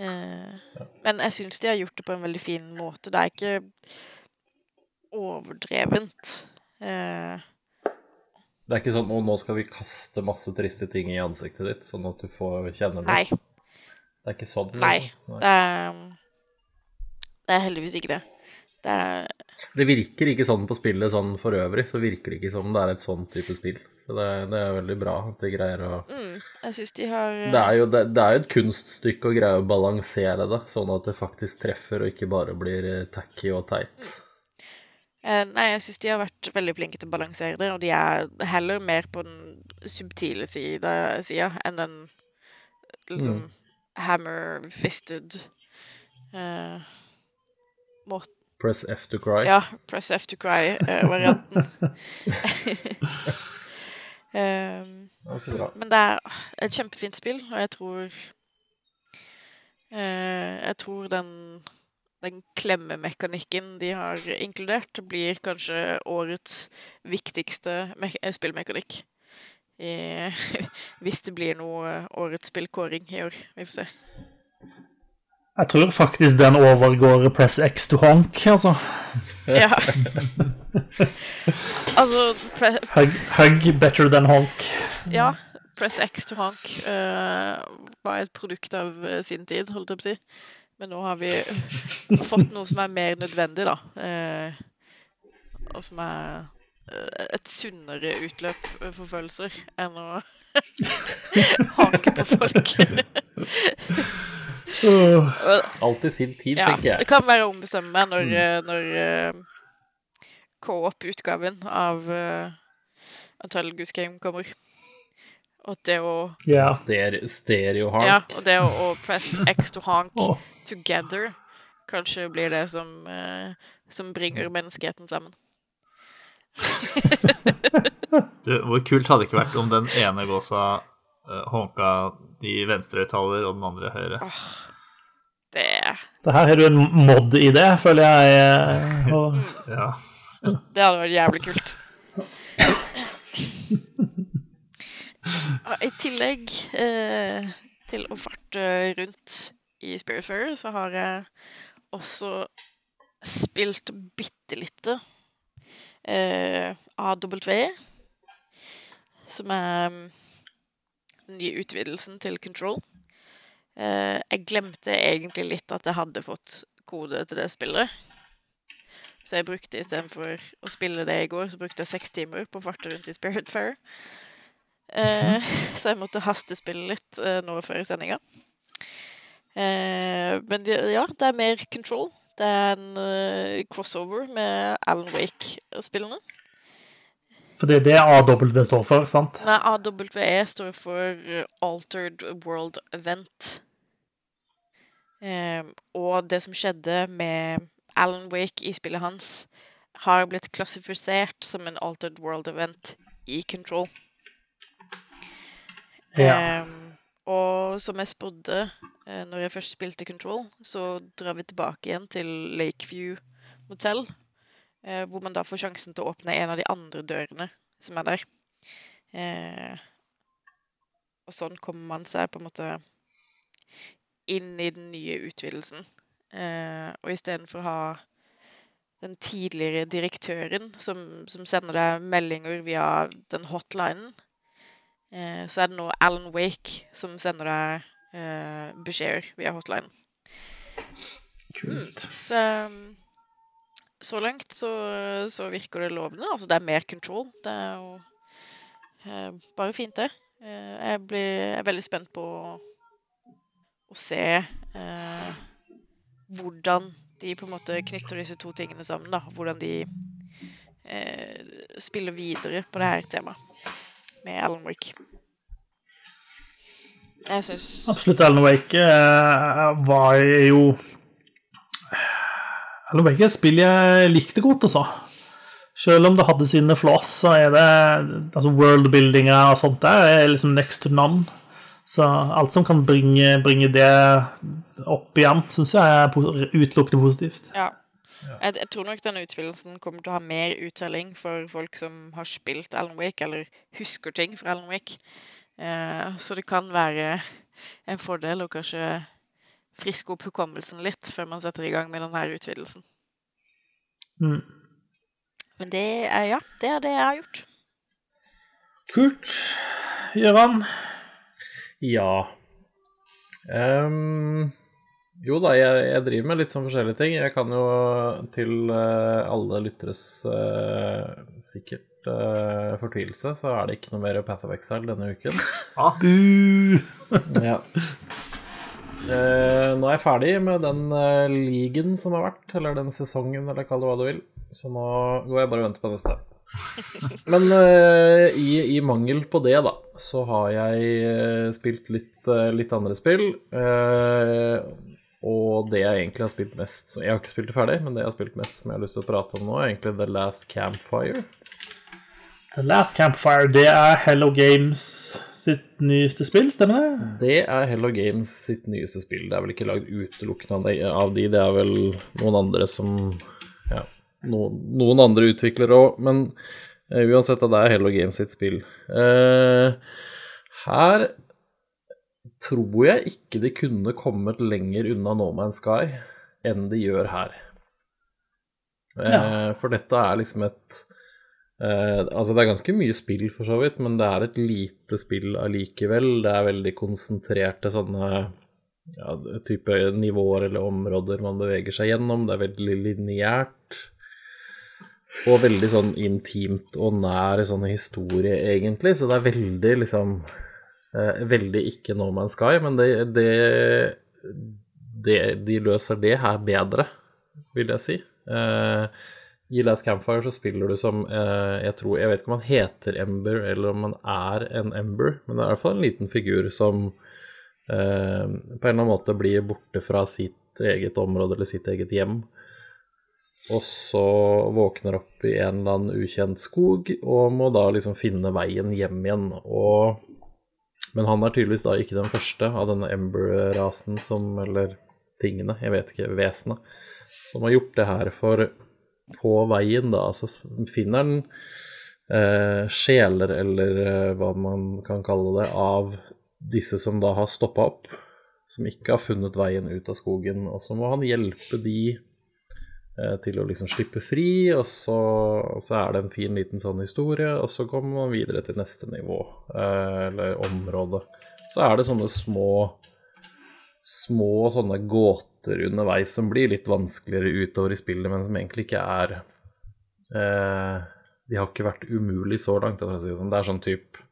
Eh, ja. Men jeg syns de har gjort det på en veldig fin måte. Det er ikke overdrevent. Eh, det er ikke sånn at nå skal vi kaste masse triste ting i ansiktet ditt, sånn at du får kjenne det? Nei. Det er ikke sånn? Nei. Nei. Det, er, det er heldigvis ikke det. Det, det, virker ikke sånn på spillet sånn for øvrig, så virker det ikke som det er et sånn type spill. Så det, det er veldig bra at de greier å mm, Jeg syns de har Det er jo det, det er et kunststykke å greie å balansere det, sånn at det faktisk treffer og ikke bare blir eh, tacky og teit. Mm. Eh, nei, jeg syns de har vært veldig flinke til å balansere det, og de er heller mer på den subtile sida enn den liksom mm. hammer-fisted eh, måten Press F to cry. Ja, Press F to cry-varianten. Eh, um, men det er et kjempefint spill, og jeg tror uh, Jeg tror den, den klemmemekanikken de har inkludert, blir kanskje årets viktigste spillmekanikk. I, hvis det blir noe årets spillkåring i år. Vi får se. Jeg tror faktisk den overgår Press X to honk, altså. Ja. altså hug, hug, better than honk. Ja. Press X to honk uh, var et produkt av uh, sin tid, holdt jeg på å si. Men nå har vi fått noe som er mer nødvendig, da. Uh, og som er et sunnere utløp for følelser enn å hanke på folk. Alt i sin tid, ja, tenker jeg. Det kan være å ombestemme meg når, mm. Eh, når uh, co-op-utgaven av uh, Untitled Goose Game kommer. Og det å yeah. Stereo, stereo honk. Ja, og det å, å press X to honk oh. together kanskje blir det som, uh, som bringer menneskeheten sammen. du, hvor kult hadde det ikke vært om den ene gåsa uh, honka de venstre høyttaler og den andre høyre? Oh, det Så her har du en mod-idé, føler jeg. Og... ja. Det hadde vært jævlig kult. I tillegg eh, til å farte rundt i Spiritfarer, så har jeg også spilt bitte lite eh, AW, som er den nye utvidelsen til Control. Eh, jeg glemte egentlig litt at jeg hadde fått kode til det spillet. Så jeg brukte istedenfor å spille det i går, så brukte jeg seks timer på å farte rundt i Spirit Fair. Eh, mhm. så jeg måtte hastespille litt eh, nå før sendinga. Eh, men ja, det er mer control. Det er en uh, crossover med Alan Wake-spillene. For det er det AW står for, sant? Nei, AWE står for Altered World Event. Eh, og det som skjedde med Alan Wake i spillet hans, har blitt klassifisert som en Altered World Event i Control. Ja. Eh, og som jeg spådde eh, når jeg først spilte Control, så drar vi tilbake igjen til Lakeview Motel Eh, hvor man da får sjansen til å åpne en av de andre dørene som er der. Eh, og sånn kommer man seg på en måte inn i den nye utvidelsen. Eh, og istedenfor å ha den tidligere direktøren som, som, sender deg meldinger via den hotlinen, eh, så er det nå Alan Wake som sender deg eh, beskjeder via hotline. Kult. Mm. Så, så langt så, så, virker det lovende. Altså, det er mer control. Det er jo eh, bare fint, det. Eh, jeg blir er veldig spent på å, å se hvordan de på en måte knytter disse to tingene sammen. da, Hvordan de spiller videre på det her temaet med Alan Wake. Jeg syns Absolutt. Alan Wake uh, var jo Alan Wake er et spill jeg likte godt, altså. Selv om det hadde sine flaws, så er det altså worldbuildinga og sånt der er liksom next to none. Så alt som kan bringe, bringe det opp igjen, syns jeg er utelukkende positivt. Ja. Jeg, jeg, tror nok denne utfyllelsen kommer til å ha mer uttelling for folk som har spilt Alan Wake, eller husker ting fra Alan Wake. Eh, så det kan være en fordel å kanskje friske opp hukommelsen litt før man setter i gang med denne utvidelsen. Mm. Men det er ja, det er det jeg har gjort. Kult. Gøran? Ja. Um, jo da, jeg, jeg, driver med litt sånn forskjellige ting. Jeg kan jo til uh, alle lytteres uh, sikkert uh, fortvilelse, så er det ikke noe mer Path of Exile denne uken. ah. ja. Uh, nå er jeg ferdig med den uh, ligaen som har vært, eller den sesongen, eller kall det hva du vil. Så nå går jeg bare og venter på neste. Men uh, i, i, mangel på det, da, så har jeg spilt litt, litt andre spill. og det jeg egentlig har spilt mest Jeg har ikke spilt det ferdig, men det jeg har spilt mest som jeg har lyst til å prate om nå, er egentlig The Last Campfire. The Last Campfire, det er Hello Games sitt nyeste spill, stemmer det? Det er Hello Games sitt nyeste spill. Det er vel ikke lagd utelukkende av de, det er vel noen andre som Ja, noen, noen andre utviklere òg, men uh, uansett, det er Hello Games sitt spill. Uh, her tror jeg ikke de kunne kommet lenger unna No Man's Sky enn de gjør her. Uh, ja. For dette er liksom et Uh, altså Det er ganske mye spill, for så vidt, men det er et lite spill allikevel. Det er veldig konsentrerte sånne ja, type nivåer eller områder man beveger seg gjennom. Det er veldig lineært. Og veldig sånn intimt og nær sånn historie, egentlig. Så det er veldig liksom uh, Veldig ikke No Man's Sky, men det, det, det, De løser det her bedre, vil jeg si. Uh, i Last Campfire så spiller du som eh, jeg tror Jeg vet ikke om han heter Ember, eller om han er en Ember, men det er i hvert fall en liten figur som eh, på en eller annen måte blir borte fra sitt eget område eller sitt eget hjem. Og så våkner opp i en eller annen ukjent skog og må da liksom finne veien hjem igjen. Og, men han er tydeligvis da ikke den første av denne Ember-rasen som Eller tingene, jeg vet ikke, vesenet, som har gjort det her for på veien, da. Altså finner han eh, sjeler, eller eh, hva man kan kalle det, av disse som da har stoppa opp, som ikke har funnet veien ut av skogen. Og så må han hjelpe de eh, til å liksom slippe fri, og så, og så, er det en fin liten sånn historie, og så kommer man videre til neste nivå, eh, eller område. Så er det sånne små små sånne gåter underveis som blir litt vanskeligere utover i spillet, men som egentlig ikke er eh, De har ikke vært umulig så langt. Sånn. Det er sånn type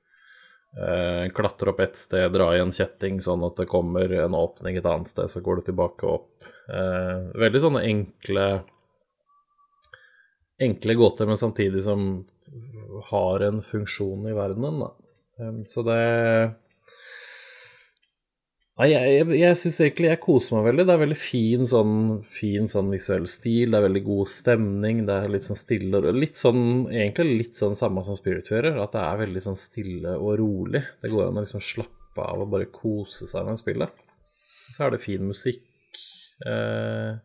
eh, klatre opp et sted, dra i en kjetting sånn at det kommer en åpning et annet sted, så går du tilbake opp. Eh, veldig sånne enkle enkle gåter, men samtidig som har en funksjon i verdenen. Da. Så det Nei, jeg, jeg, jeg syns egentlig jeg koser meg veldig. Det er veldig fin sånn, fin sånn visuell stil, det er veldig god stemning, det er litt sånn stille og Litt sånn, egentlig litt sånn samme som Spiritfarer, at det er veldig sånn stille og rolig. Det går an å liksom slappe av og bare kose seg med spillet. Så er det fin musikk. Eh,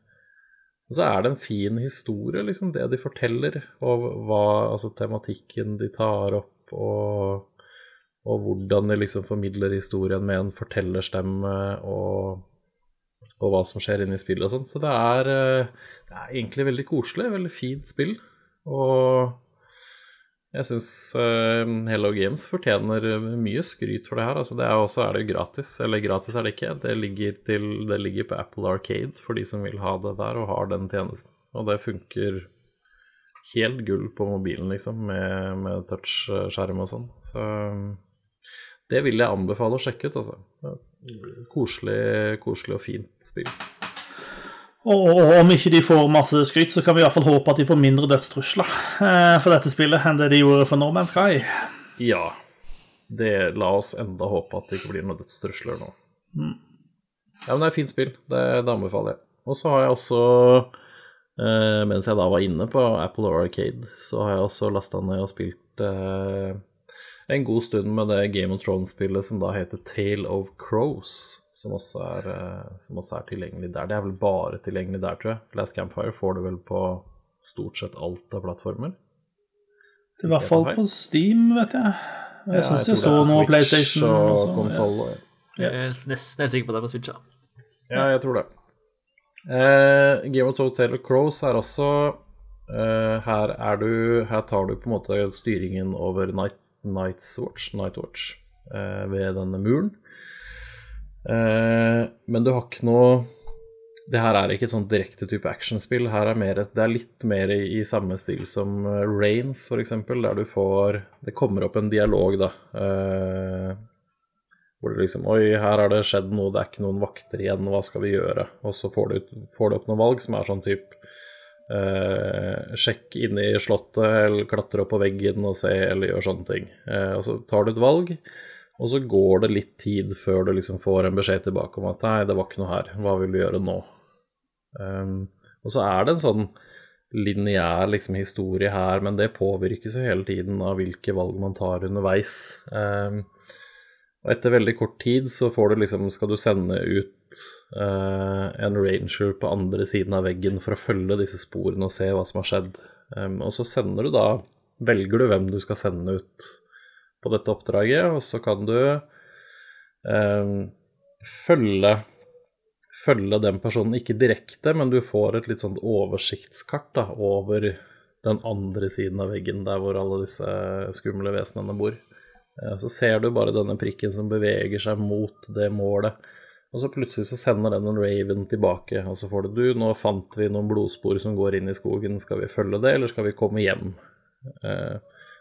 og så er det en fin historie, liksom, det de forteller, og hva Altså tematikken de tar opp, og og hvordan de liksom formidler historien med en fortellerstemme og, og hva som skjer inne i spillet og sånn. Så det er, eh, det er, egentlig veldig koselig, veldig fint spill. Og Jeg syns uh, Hello Games fortjener mye skryt for det her. Altså, det er også er det gratis, eller gratis er det ikke. Det ligger, til, det ligger på Apple Arcade for de som vil ha det der og har den tjenesten. Og det funker helt gull på mobilen, liksom, med, med touchskjerm og sånn. Så det vil jeg anbefale å sjekke ut, altså. Koselig, koselig og fint spill. Og om ikke de får masse skryt, så kan vi i hvert fall håpe at de får mindre dødstrusler eh, for dette spillet enn det de gjorde for Norman Sky. Ja. Det, la oss enda håpe at det ikke blir noen dødstrusler nå. Mm. Ja, men det er et fint spill. Det, det anbefaler jeg. Og så har jeg også, eh, mens jeg da var inne på Apple Arcade, så har jeg også lasta ned og spilt eh, en god stund med det Game of Thrones-spillet som da heter Tale of Crows som også, er, eh, som også, er, tilgjengelig der. Det er vel bare tilgjengelig der, tror jeg. Last Campfire får du vel på stort sett alt av plattformer. I hvert fall på Steam, vet jeg. Jeg ja, syns jeg, jeg så noe PlayStation og, konsoll. Ja. Jeg er nesten helt sikker på det er på Switch. Ja, ja jeg tror det. Eh, Game of Thrones Tale of Crows er også her, er du, her tar du på en måte styringen over Night, Night's Watch, Night Watch eh, ved denne muren. Eh, men du har ikke noe Det her er ikke et sånn direkte type actionspill. Her er mer, det er litt mer i, samme stil som Rains, f.eks., der du får Det kommer opp en dialog, da. Uh, hvor det liksom Oi, her har det skjedd noe, det er ikke noen vakter igjen, hva skal vi gjøre? Og så får du, får du opp noen valg som er sånn type Uh, sjekk inn i slottet, eller klatre opp på veggen og se, eller gjør sånne ting. Uh, og så tar du et valg, og så går det litt tid før du liksom får en beskjed tilbake om at nei, det var ikke noe her, hva vil du gjøre nå? Um, og så er det en sånn lineær liksom, historie her, men det påvirkes jo hele tiden av hvilke valg man tar underveis. Um, og etter veldig kort tid så får du liksom, skal du sende ut en ranger på andre siden av veggen for å følge disse sporene og se hva som har skjedd. Og så sender du da Velger du hvem du skal sende ut på dette oppdraget, og så kan du eh, følge, følge den personen, ikke direkte, men du får et litt sånn oversiktskart da, over den andre siden av veggen, der hvor alle disse skumle vesenene bor. Eh, så ser du bare denne prikken som beveger seg mot det målet. Og så plutselig så sender den en raven tilbake, og så får det du, nå fant vi noen blodspor som går inn i skogen, skal vi følge det, eller skal vi komme hjem? Eh,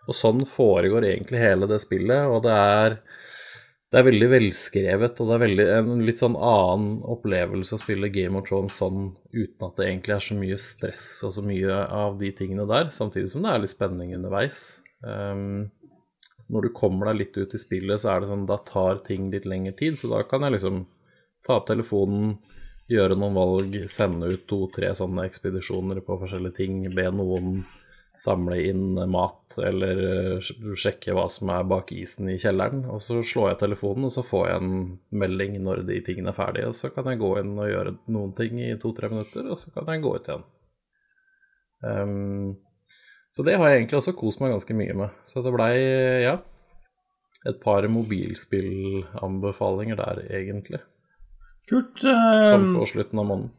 og sånn foregår egentlig hele det spillet, og det er, det er veldig velskrevet, og det er veldig, en litt sånn annen opplevelse å spille Game of Thrones sånn uten at det egentlig er så mye stress og så mye av de tingene der, samtidig som det er litt spenning underveis. Um, når du kommer deg litt ut i spillet, så er det sånn da tar ting litt lengre tid, så da kan jeg liksom ta opp telefonen, gjøre noen valg, sende ut to-tre sånne ekspedisjoner på forskjellige ting, be noen samle inn mat eller eh, sjekke hva som er bak isen i kjelleren. Og så slår jeg telefonen, og så får jeg en melding når de tingene er ferdige. Og så kan jeg gå inn og gjøre noen ting i to-tre minutter, og så kan jeg gå ut igjen. Um, så det har jeg egentlig også kost meg ganske mye med. Så det blei, ja, et par mobilspillanbefalinger der, egentlig. Kult. Sånn på slutten av måneden.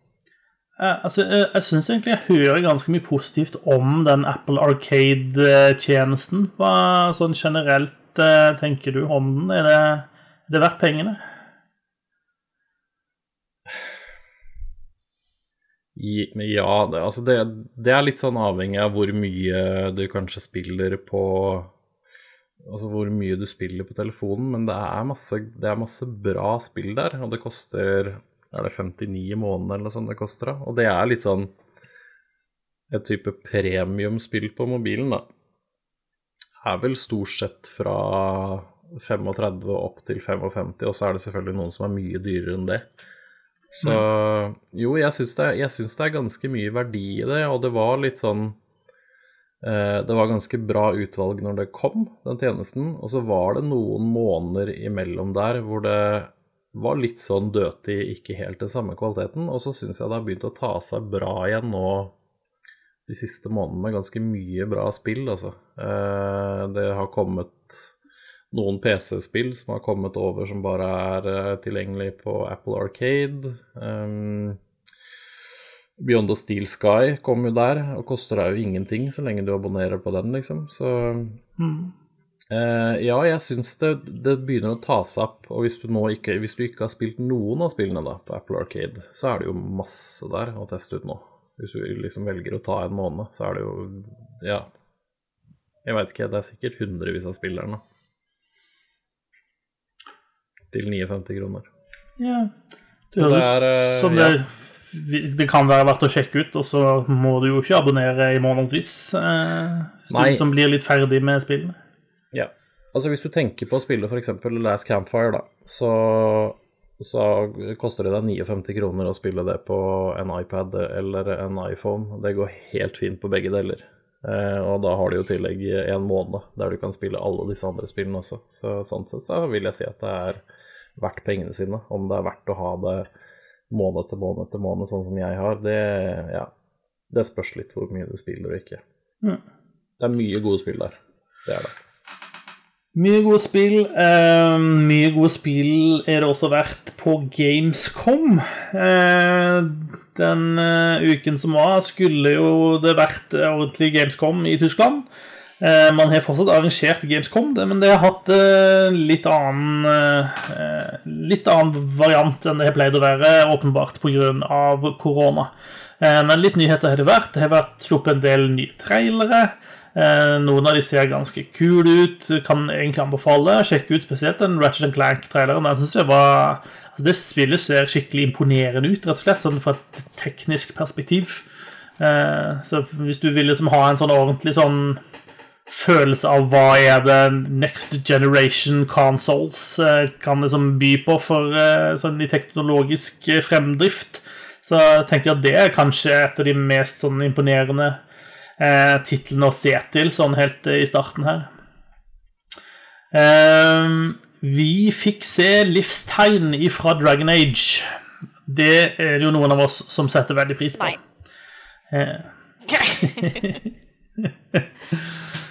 Uh, altså, jeg jeg syns egentlig jeg hører ganske mye positivt om den Apple Arcade-tjenesten. Hva sånn generelt eh, tenker du om den? Er det, er det verdt pengene? Ja, det, altså det, det, er litt sånn avhengig av hvor mye du kanskje spiller på Altså hvor mye du spiller på telefonen, men det er masse, det er masse bra spill der, og det koster er det 59 i måneden eller noe sånt det koster, da. Og det er litt sånn et type premiumspill på mobilen, da. Er vel stort sett fra 35 opp til 55, og så er det selvfølgelig noen som er mye dyrere enn det. Så jo, jeg syns det, det, er ganske mye verdi i det, og det var litt sånn Det var ganske bra utvalg når det kom, den tjenesten, og så var det noen måneder imellom der hvor det var litt sånn døtig, ikke helt den samme kvaliteten. Og så syns jeg det har begynt å ta seg bra igjen nå de siste månedene med ganske mye bra spill, altså. Eh, det har kommet noen PC-spill som har kommet over som bare er eh, tilgjengelig på Apple Arcade. Beyond the Steel Sky kom jo der, og koster deg jo ingenting så lenge du abonnerer på den, liksom. Så eh, ja, jeg syns det, det begynner å ta seg opp. Og hvis du nå ikke, hvis du ikke har spilt noen av spillene da på Apple Arcade, så er det jo masse der å teste ut nå. Hvis du liksom velger å ta en måned, så er det jo Ja. Jeg veit ikke, det er sikkert hundrevis av spillere nå. Til 59 kroner. Ja. Det Så det høres er, eh, som ja. det, det kan være verdt å sjekke ut, og så må du jo ikke abonnere i månedsvis. Eh, hvis du liksom blir litt ferdig med spillene. Ja. Altså hvis du tenker på å spille f.eks. Last Campfire, da, så, så koster det deg 59 kroner å spille det på en iPad eller en iPhone. Det går helt fint på begge deler. Eh, og da har du jo i tillegg en måned der du kan spille alle disse andre spillene også. Så sånn sett så vil jeg si at det er verdt pengene sine. Om det er verdt å ha det måned til måned til måned, sånn som jeg har, det, ja, det spørs litt hvor mye du spiller og ikke. Mm. Det er mye gode spill der. Det er det. Mye gode spill. Eh, mye gode spill er det også vært på Gamescom. Eh, den eh, uken som var, skulle jo det vært ordentlig Gamescom i Tyskland. Eh, man har fortsatt arrangert Gamescom, det, men det har hatt eh, litt annen eh, Litt annen variant enn det har pleid å være, åpenbart pga. korona. Men litt nyheter har det vært. Det har vært sluppet en del nye trailere. Noen av de ser ganske kule ut. Kan egentlig anbefale. å Sjekke ut spesielt den Ratchet Clank-traileren. Den synes jeg var altså Det spillet ser skikkelig imponerende ut, rett og slett, sånn fra et teknisk perspektiv. Så hvis du vil liksom ha en sånn ordentlig sånn følelse av hva er det next generation consoles eh, kan liksom by på for eh, sånn i teknologisk eh, fremdrift, så tenker jeg at det er kanskje et av de mest sånn imponerende eh, titlene å se til sånn helt i starten her. Eh, vi fikk se livstegn fra Dragon Age. Det er det jo noen av oss som setter veldig pris på. Nei. Eh,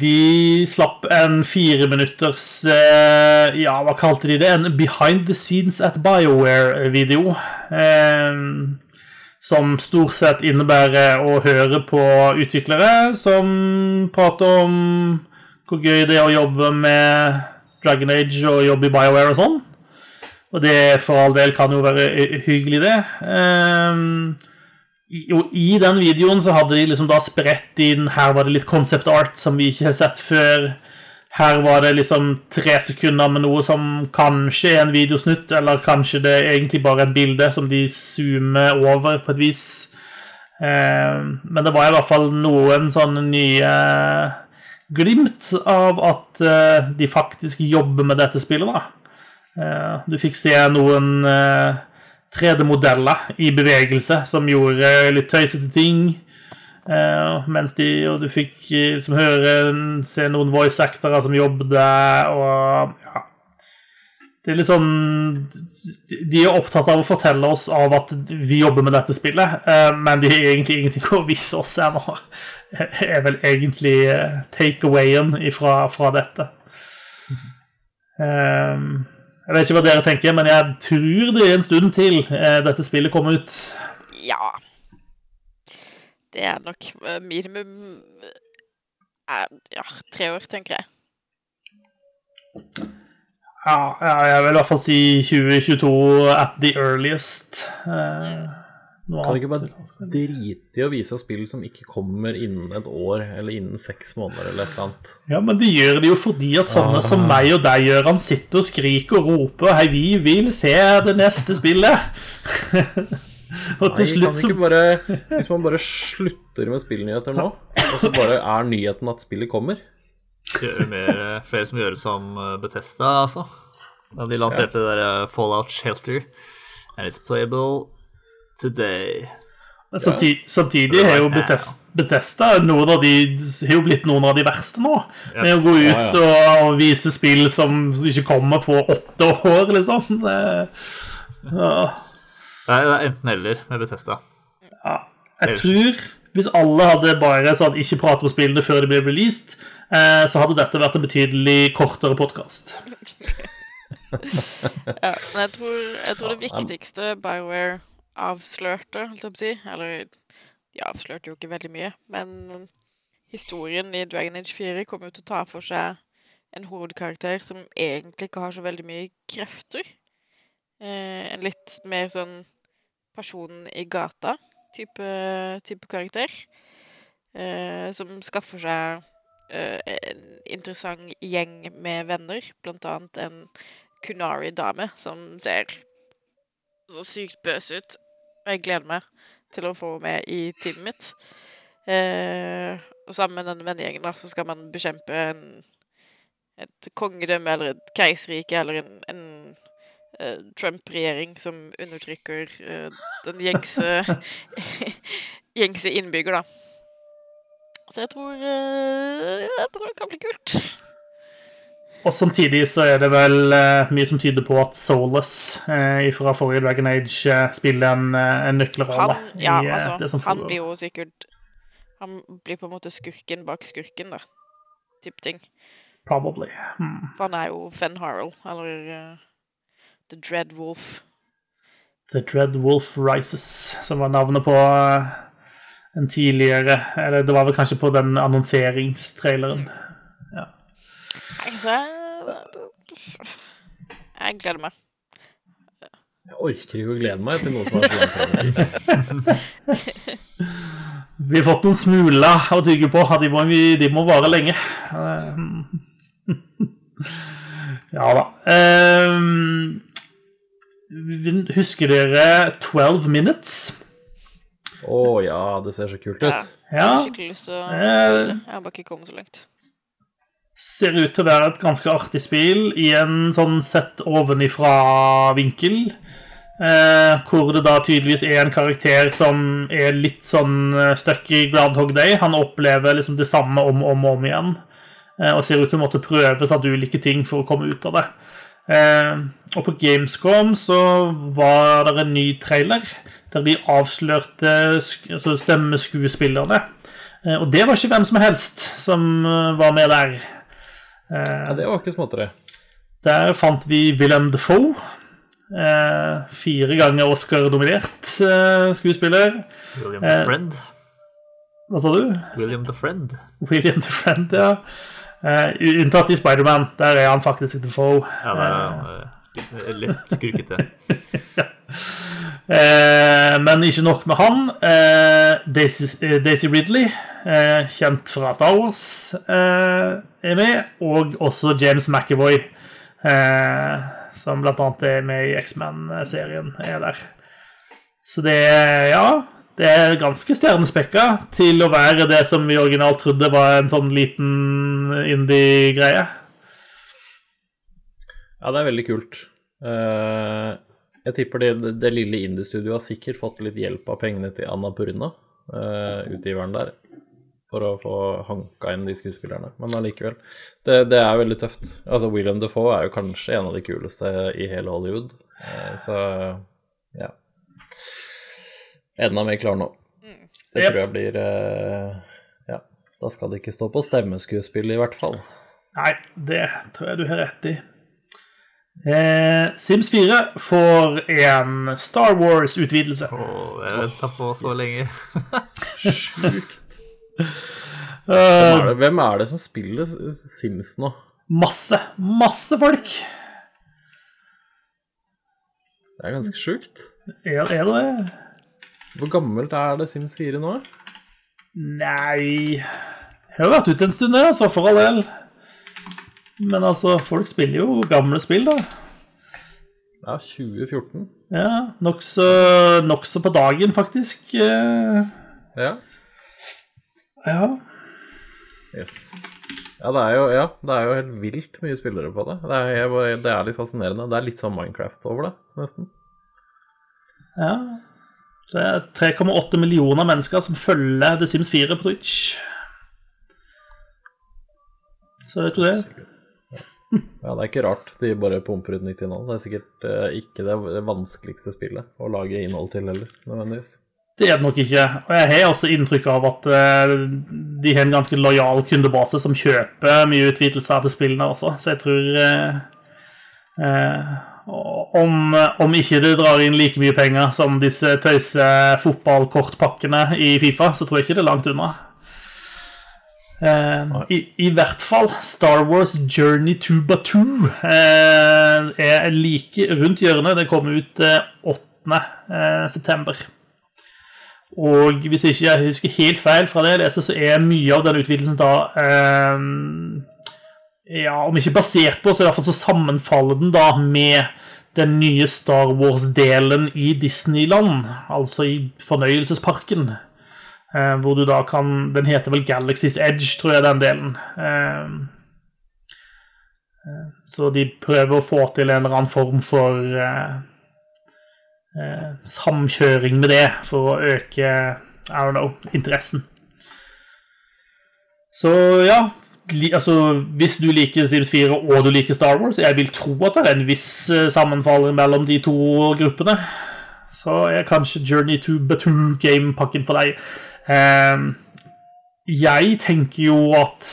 de slapp en fireminutters eh, Ja, hva kalte de det? En Behind the Scenes at BioWare-video. Eh, som stort sett innebærer å høre på utviklere som prater om hvor gøy det er å jobbe med Dragon Age og jobbe i BioWare og sånn. Og det for all del kan jo være hyggelig, det. Jo, I den videoen så hadde de liksom da spredt inn Her var det litt concept art som vi ikke har sett før. Her var det liksom tre sekunder med noe som kanskje er en videosnutt, eller kanskje det er egentlig bare et bilde som de zoomer over på et vis. Eh, men det var i hvert fall noen sånne nye glimt av at eh, de faktisk jobber med dette spillet, da. Eh, du fikk se noen 3D-modeller i bevegelse som gjorde litt tøysete ting. Uh, mens de, og du fikk eh, liksom høre se noen voice actere som jobbet og ja. Det er litt sånn De er opptatt av å fortelle oss av at vi jobber med dette spillet, uh, men de har egentlig ingenting å vise oss ennå. er vel egentlig eh, takeawayen fra, fra dette. Um, jeg vet ikke hva dere tenker, men jeg tror det er en stund til eh, dette spillet kommer ut. Ja. Det er nok eh, minimum eh, Ja, tre år, tenker jeg. Ja, jeg vil i hvert fall si 2022 at the earliest. Eh, noe Kan du ikke annet- bare drite i å vise spill som ikke kommer innen et år, eller innen seks måneder, eller et eller annet? Ja, men de gjør det jo fordi at sånne Ah. som meg og deg gjør han sitter og skriker og roper Hei, vi vil se det neste spillet! og til Nei, slutt så bare, Hvis man bare slutter med spillnyheter nå, og så bare er nyheten at spillet kommer mer, eh, flere som gjør det som Betesta, Bethesda, altså. Da de lanserte det der eh, Fallout Shelter. And it's playable today. Men Samtidig, samtidig har jo Bethesda noen av de, har jo blitt noen av de verste nå. Med å gå Ja, ut og, vise spill som ikke kommer på åtte år, liksom. Det, ja, Det er, er enten-eller med Bethesda. jeg tror hvis alle hadde bare sånn ikke pratet om spillene før de ble released, eh, så hadde dette vært en betydelig kortere podkast. Ja, men jeg tror, jeg tror det viktigste BioWare avslørte, holdt jeg på å si. Eller de avslørte jo ikke veldig mye, men historien i Dragon Age 4 kommer jo til å ta for seg en hovedkarakter som egentlig ikke har så veldig mye krefter. Eh, en litt mer sånn personen i gata-type type karakter. Eh, som skaffer seg eh, en interessant gjeng med venner, blant annet en Kunari-dame som ser så sykt bøs ut. Og jeg gleder meg til å få henne med i teamet mitt. Eh, og sammen med denne vennegjengen så skal man bekjempe en, et kongedømme eller et keiserrike eller en, en uh, Trump-regjering som undertrykker uh, den gjengse gjengse innbygger, da. Så jeg tror uh, Jeg tror det kan bli kult. Og samtidig så er det vel uh, mye som tyder på at Soulless uh, fra forrige Dragon Age uh, spiller en, en nøkkelrolle. Han, ja, i, altså, han blir jo sikkert Han blir på en måte skurken bak skurken, da. Type ting. Probably. Hmm. For han er jo Fen Harrell, eller The Dread Wolf. The Dread Wolf Rises, som var navnet på en tidligere Eller det var vel kanskje på den annonseringstraileren. Ja. Så jeg gleder meg. Jeg orker ikke å glede meg til noe som er så langt Vi har fått noen smuler å tygge på. De må, de må vare lenge. Ja da. Um, husker dere 12 Minutes? Å oh, ja, det ser så kult ut. Ja. Jeg har skikkelig lyst til å spille. Jeg har bare ikke kommet så langt ser ut til å være et ganske artig spill i en sånn sett ovenifra-vinkel. Eh, hvor det da tydeligvis er en karakter som er litt sånn eh, stuck i Groundhog Day. Han opplever liksom det samme om og om, om, igjen. Eh, og ser ut til å måtte prøve seg ulike ting for å komme ut av det. Eh, og på Gamescom så var det en ny trailer der de avslørte altså stemmeskuespillerne. Eh, og det var ikke hvem som helst som eh, var med der. Ja, det var ikke småtteri. Der fant vi Willem Defoe. Eh, fire ganger Oscar-dominert eh, skuespiller. William the Friend. Hva sa du? William the Friend. William the Friend, ja. unntatt i Spiderman. Der er han faktisk Defoe. Ja, det er litt skurkete. ja. men ikke nok med han. Daisy, Daisy Ridley, kjent fra Star Wars er med, og også James McAvoy, eh, som blant annet er med i X-Man-serien, er der. Så det er Ja, det er ganske stjernespekka til å være det som vi originalt trodde var en sånn liten indie-greie. Ja, det er veldig kult. Uh, jeg tipper det, det lille indie-studioet har sikkert fått litt hjelp av pengene til Anna Purna, uh, utgiveren der for å få hanka inn de skuespillerne. Men allikevel. Det, det, er veldig tøft. Altså, William Defoe er jo kanskje en av de kuleste i hele Hollywood. uh, så ja. Enda mer klar nå. Mm. Det tror jeg blir eh, Ja, da skal det ikke stå på stemmeskuespill, i hvert fall. Nei, det tror jeg du har rett i. Eh, Sims 4 får en Star Wars-utvidelse. Oh, jeg har venta på så lenge. Sjukt hvem, er det, hvem er det som spiller Sims nå? Masse. Masse folk. Det er ganske sjukt. Er, er det det? Hvor gammelt er det Sims 4 nå? Nei Jeg har vært ute en stund, jeg, altså, for all del. Men altså, folk spiller jo gamle spill, da. Ja, 2014. Ja, Nokså nok på dagen, faktisk. Ja. Ja. Yes. Ja, det er jo, ja, det er jo helt vilt mye spillere på det. Det er, det er, litt fascinerende. Det er litt sånn Minecraft over det, nesten. Ja. Det er 3,8 millioner mennesker som følger The Sims 4 på Twitch. Så vet du det. Ja, det er ikke rart de bare pumper ut nytt innhold. Det er sikkert uh, ikke det vanskeligste spillet å lage innhold til heller, nødvendigvis. Det er det nok ikke. Og jeg har også inntrykk av at uh, de har en ganske lojal kundebase som kjøper mye utvidelser til spillene også, så jeg tror uh, uh, om, om ikke det drar inn like mye penger som disse tøyse fotballkortpakkene i Fifa, så tror jeg ikke det er langt unna. Eh, i, I hvert fall Star Wars Journey to Batuu uh, er like rundt hjørnet. Det kommer ut uh, 8. Eh, september. Og hvis ikke jeg husker helt feil fra det jeg leste, så er mye av den utvidelsen da eh, Ja, om ikke basert på, så i hvert fall så sammenfaller den da med den nye Star Wars-delen i Disneyland, altså i fornøyelsesparken. Eh, hvor du da kan Den heter vel Galaxy's Edge, tror jeg, den delen. Eh, eh, så de prøver å få til en eller annen form for samkjøring med det, for å øke I don't know, interessen. Så ja, altså, hvis du liker Sims 4 og du liker Star Wars, jeg vil tro at det er en viss sammenfall mellom de to gruppene. Så er kanskje Journey to Batu Game-pakken for deg. Ehm, jeg tenker jo at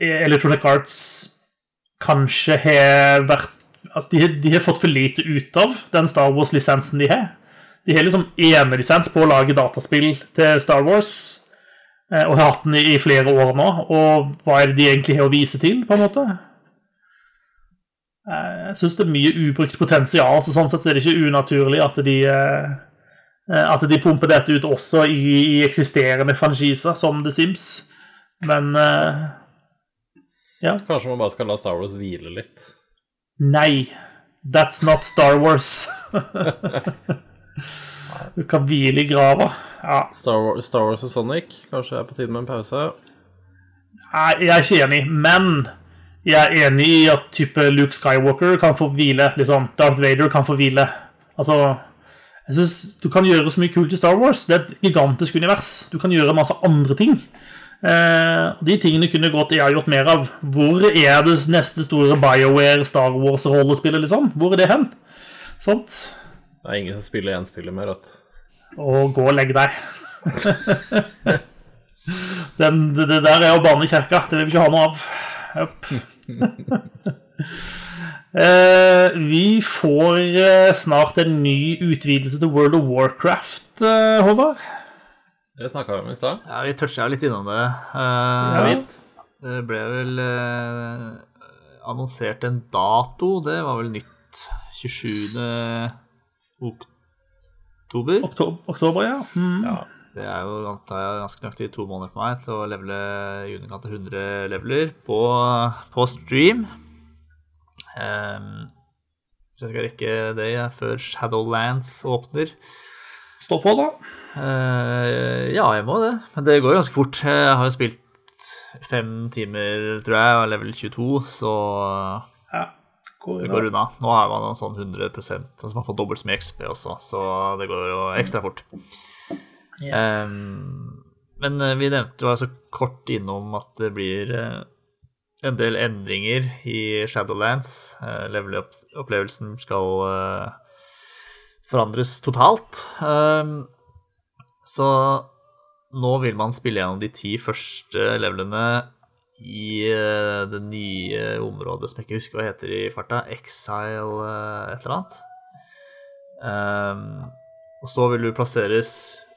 Electronic Arts kanskje har vært altså de, de, har fått for lite ut av den Star Wars-lisensen de har. De har liksom enelisens på å lage dataspill til Star Wars. Eh, og har hatt den i flere år nå. Og hva er det de egentlig har å vise til, på en måte? Eh, jeg syns det er mye ubrukt potensial, så sånn sett er det ikke unaturlig at de eh, at de pumper dette ut også i, i eksisterende franchiser, som The Sims. Men ja. Kanskje man bare skal la Star Wars hvile litt? Nei. That's not Star Wars. du kan hvile i grava. Ja. Star, Wars, Star Wars og Sonic, kanskje er på tide med en pause? Nei, jeg er ikke enig, men jeg er enig i at type Luke Skywalker kan få hvile. Liksom. Darth Vader kan få hvile. Altså jeg synes Du kan gjøre så mye kult i Star Wars. Det er et gigantisk univers. Du kan gjøre masse andre ting. Eh, de tingene kunne godt jeg gjort mer av. Hvor er det neste store BioWare Star Wars-rollespillet, liksom? Hvor er det hen? Sånt. Det er ingen som spiller én spiller mer, vet Og gå og legg deg. Den, det, det, der er å bane kirka. Det vil vi ikke ha noe av. Yep. eh, vi får eh, snart en ny utvidelse til World of Warcraft, eh, Håvard. Det snakka vi om i stad. Ja, vi toucha litt innom det. Uh, ja. Det ble vel uh, annonsert en dato. Det var vel nytt 27. oktober. Oktober, oktober ja. Mm. ja. Det er jo antar jeg, ganske nøyaktig to måneder på meg til å levele i underkant av 100 leveler på, på stream. Um, hvis jeg skal rekke det før Shadowlands åpner. Stå på, da. Uh, ja, jeg må det. Men det går jo ganske fort. Jeg har jo spilt fem timer, tror jeg, og level 22, så ja, går det går unna. Nå har man sånn 100% altså man får dobbelt så mye XP også, så det går jo ekstra fort. Yeah. Um, men eh, vi nevnte jo altså kort innom at det blir uh, en del endringer i Shadowlands. Uh, Level-opplevelsen skal uh, forandres totalt. Um, så nå vil man spille gjennom de ti første levelene i det nye området som jeg ikke husker hva heter i farta. Exile et eller annet. Um, og så vil du plasseres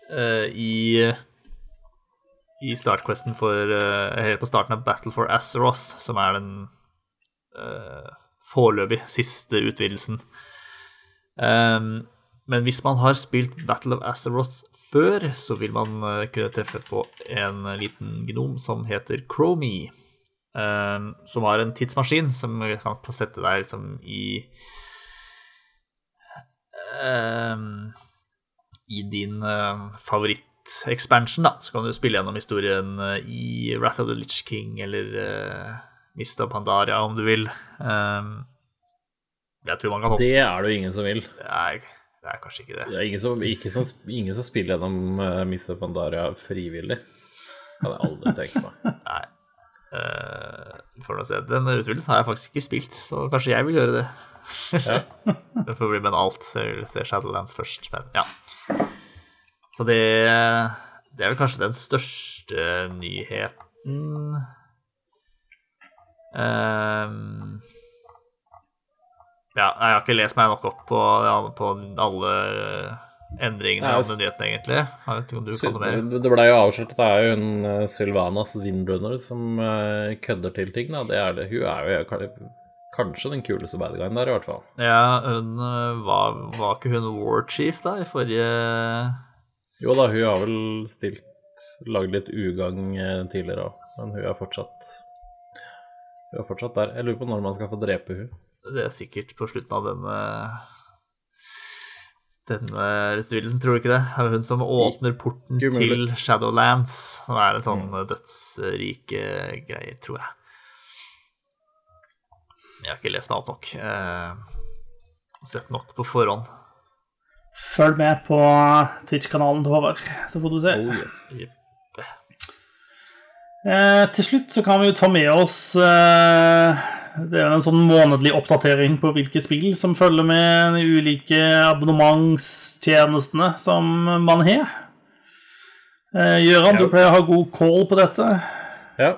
i i startquesten for uh, Helt på starten av Battle for Azeroth, som er den uh, foreløpig siste utvidelsen. Um, men hvis man har spilt Battle of Azeroth før, så vil man uh, kunne treffe på en liten gnom som heter Chromie. Um, som har en tidsmaskin som kan sette deg liksom i um, I din uh, favoritt-expansion, da. Så kan du spille gjennom historien uh, i Wrath of the Litch King eller uh, Mist of Pandaria, om du vil. Um, jeg tror man kan hoppe Det er det jo ingen som vil. Nei, det er kanskje ikke det. Det er ingen som, som, ingen som spiller gjennom uh, Mist of Pandaria frivillig. Det hadde jeg aldri tenkt på. Nei. Uh, for å se. Den utvidelsen har jeg faktisk ikke spilt, så kanskje jeg vil gjøre det. Ja. det får bli med en alt. Jeg vil se Shadowlands først, men ja. Så det, det er vel kanskje den største nyheten um, Ja, jeg har ikke lest meg nok opp på, på alle endringene av nyhetene, egentlig. Jeg vet ikke om du kan noe mer. Det ble jo avslørt at det er jo en uh, Sylvanas Windrunner som uh, kødder til ting. Da. Det er det. Hun er jo kanskje den kuleste bad guyen der, i hvert fall. Ja, hun uh, var, var ikke hun War Chief da, i forrige Jo da, hun har vel stilt Lagd litt ugagn tidligere òg, men hun er fortsatt Hun er fortsatt der. Jeg lurer på når man skal få drepe hun det er sikkert på slutten av denne denne utvidelsen, tror du ikke det? Det er hun som åpner porten til Shadowlands, som er en sånn mm. dødsrike greie, tror jeg. Jeg har ikke lest meg opp nok. Eh, sett nok på forhånd. Følg med på Twitch-kanalen til Håvard, så får du se. Oh, yes. Eh, til slutt så kan vi jo ta med oss eh, det er en sånn månedlig oppdatering på hvilke spill som følger med de ulike abonnementstjenestene som man har. Eh, Gøran, ja. du pleier å ha god call på dette. Ja.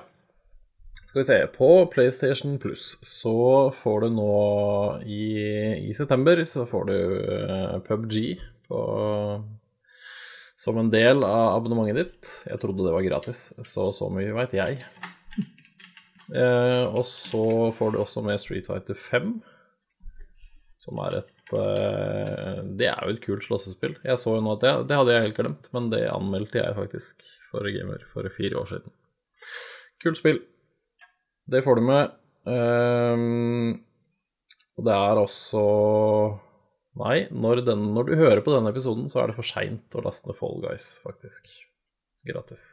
Skal vi se På PlayStation Plus så får du nå i, i september så får du uh, PubG på, som en del av abonnementet ditt. Jeg trodde det var gratis, så så mye veit jeg. Eh, og så får du også med Street Fighter 5, som er et eh, Det er jo et kult slåssespill. Jeg så jo nå at det, det hadde jeg helt glemt, men det anmeldte jeg faktisk for Gamer for fire år siden. Kult spill. Det får du med. Um, og det er også Nei, når, den, når, du hører på denne episoden, så er det for seint å laste ned Fall Guys, faktisk. Gratis.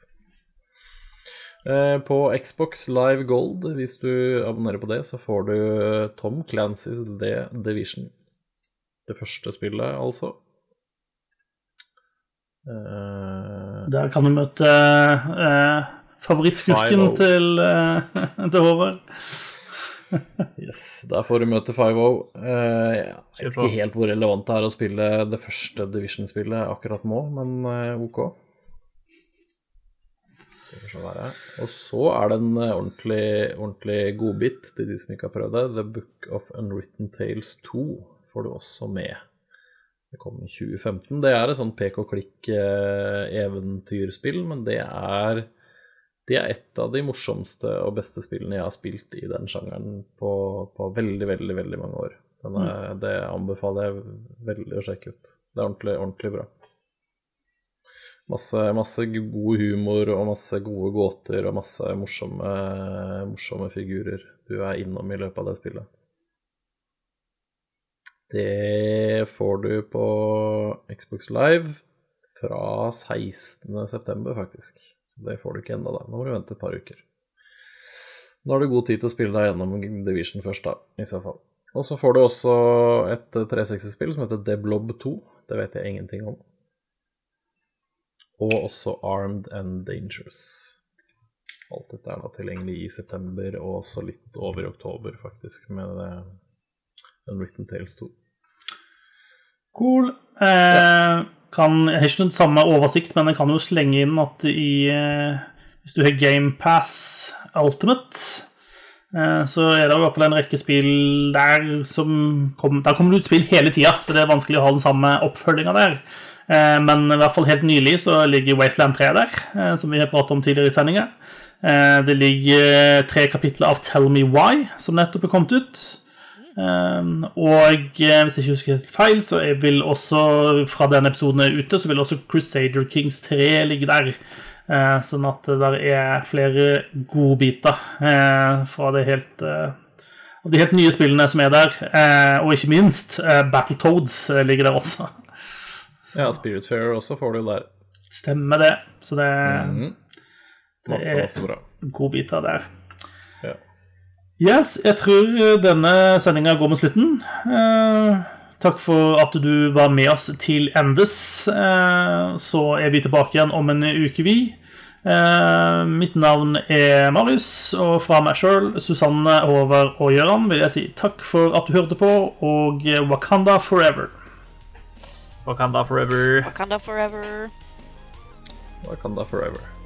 Eh, på Xbox Live Gold, hvis du abonnerer på det, så får du eh, Tom Clancys The Division. Det første spillet, altså. Uh, Der kan du møte favorittskurken til, uh, til Håvard. yes, der får du møte 5-0. Uh, jeg vet ikke helt hvor relevant det er å spille det første Division-spillet akkurat nå, men OK. Og så er det en eh, ordentlig, ordentlig godbit til de som ikke har prøvd det. The Book of Unwritten Tales 2 får du også med. Det kom i 2015. Det er et sånn pek og klikk-eventyrspill, men det er, det er et av de morsomste og beste spillene jeg har spilt i den sjangeren på, på veldig, veldig, veldig mange år. Er, mm. Det anbefaler jeg veldig å sjekke ut. Det er ordentlig, ordentlig bra. Masse, masse, god humor og masse gode gåter og masse morsomme, morsomme, figurer du er innom i løpet av det spillet. Det får du på Xbox Live fra 16.9., faktisk. Det får du ikke ennå, da. Nå må du vente et par uker. Nå har du god tid til å spille deg gjennom Division først, da, i så fall. Og så får du også et 360-spill som heter Deblob 2. Det vet jeg ingenting om og også Armed and Dangerous. Alt dette er da tilgjengelig i september, og også litt over i oktober, faktisk, med Unwritten Tales 2. Cool. Eh, kan, jeg har ikke den samme oversikt, men jeg kan jo slenge inn at i eh, Hvis du har GamePass Ultimate, eh, så er det i hvert fall en rekke spill der som kom, Der kommer det ut spill hele tida, så det er vanskelig å ha den samme oppfølginga der. Eh, men i hvert fall helt nylig så ligger Wasteland 3 der, som vi har pratet om tidligere i sendinga. Det ligger tre kapitler av Tell Me Why, som nettopp er kommet ut. Og hvis jeg ikke husker helt feil, så vil også fra denne episoden er ute, så vil også Crusader Kings 3 ligge der. Sånn at det der er flere godbiter fra det helt de helt nye spillene som er der. Og ikke minst Battletoads ligger der også. Ja, Spiritfarer også får du der. Stemmer det. Så det, mm. masse, det er godbiter der. Ja. Yes, jeg tror denne sendinga går mot slutten. Eh, takk for at du var med oss til endes. Eh, så er vi tilbake igjen om en uke, vi. Eh, mitt navn er Marius, og fra meg sjøl, Susanne, Håvard og Gøran, vil jeg si takk for at du hørte på, og Wakanda forever. Wakanda forever. Wakanda forever. Wakanda forever.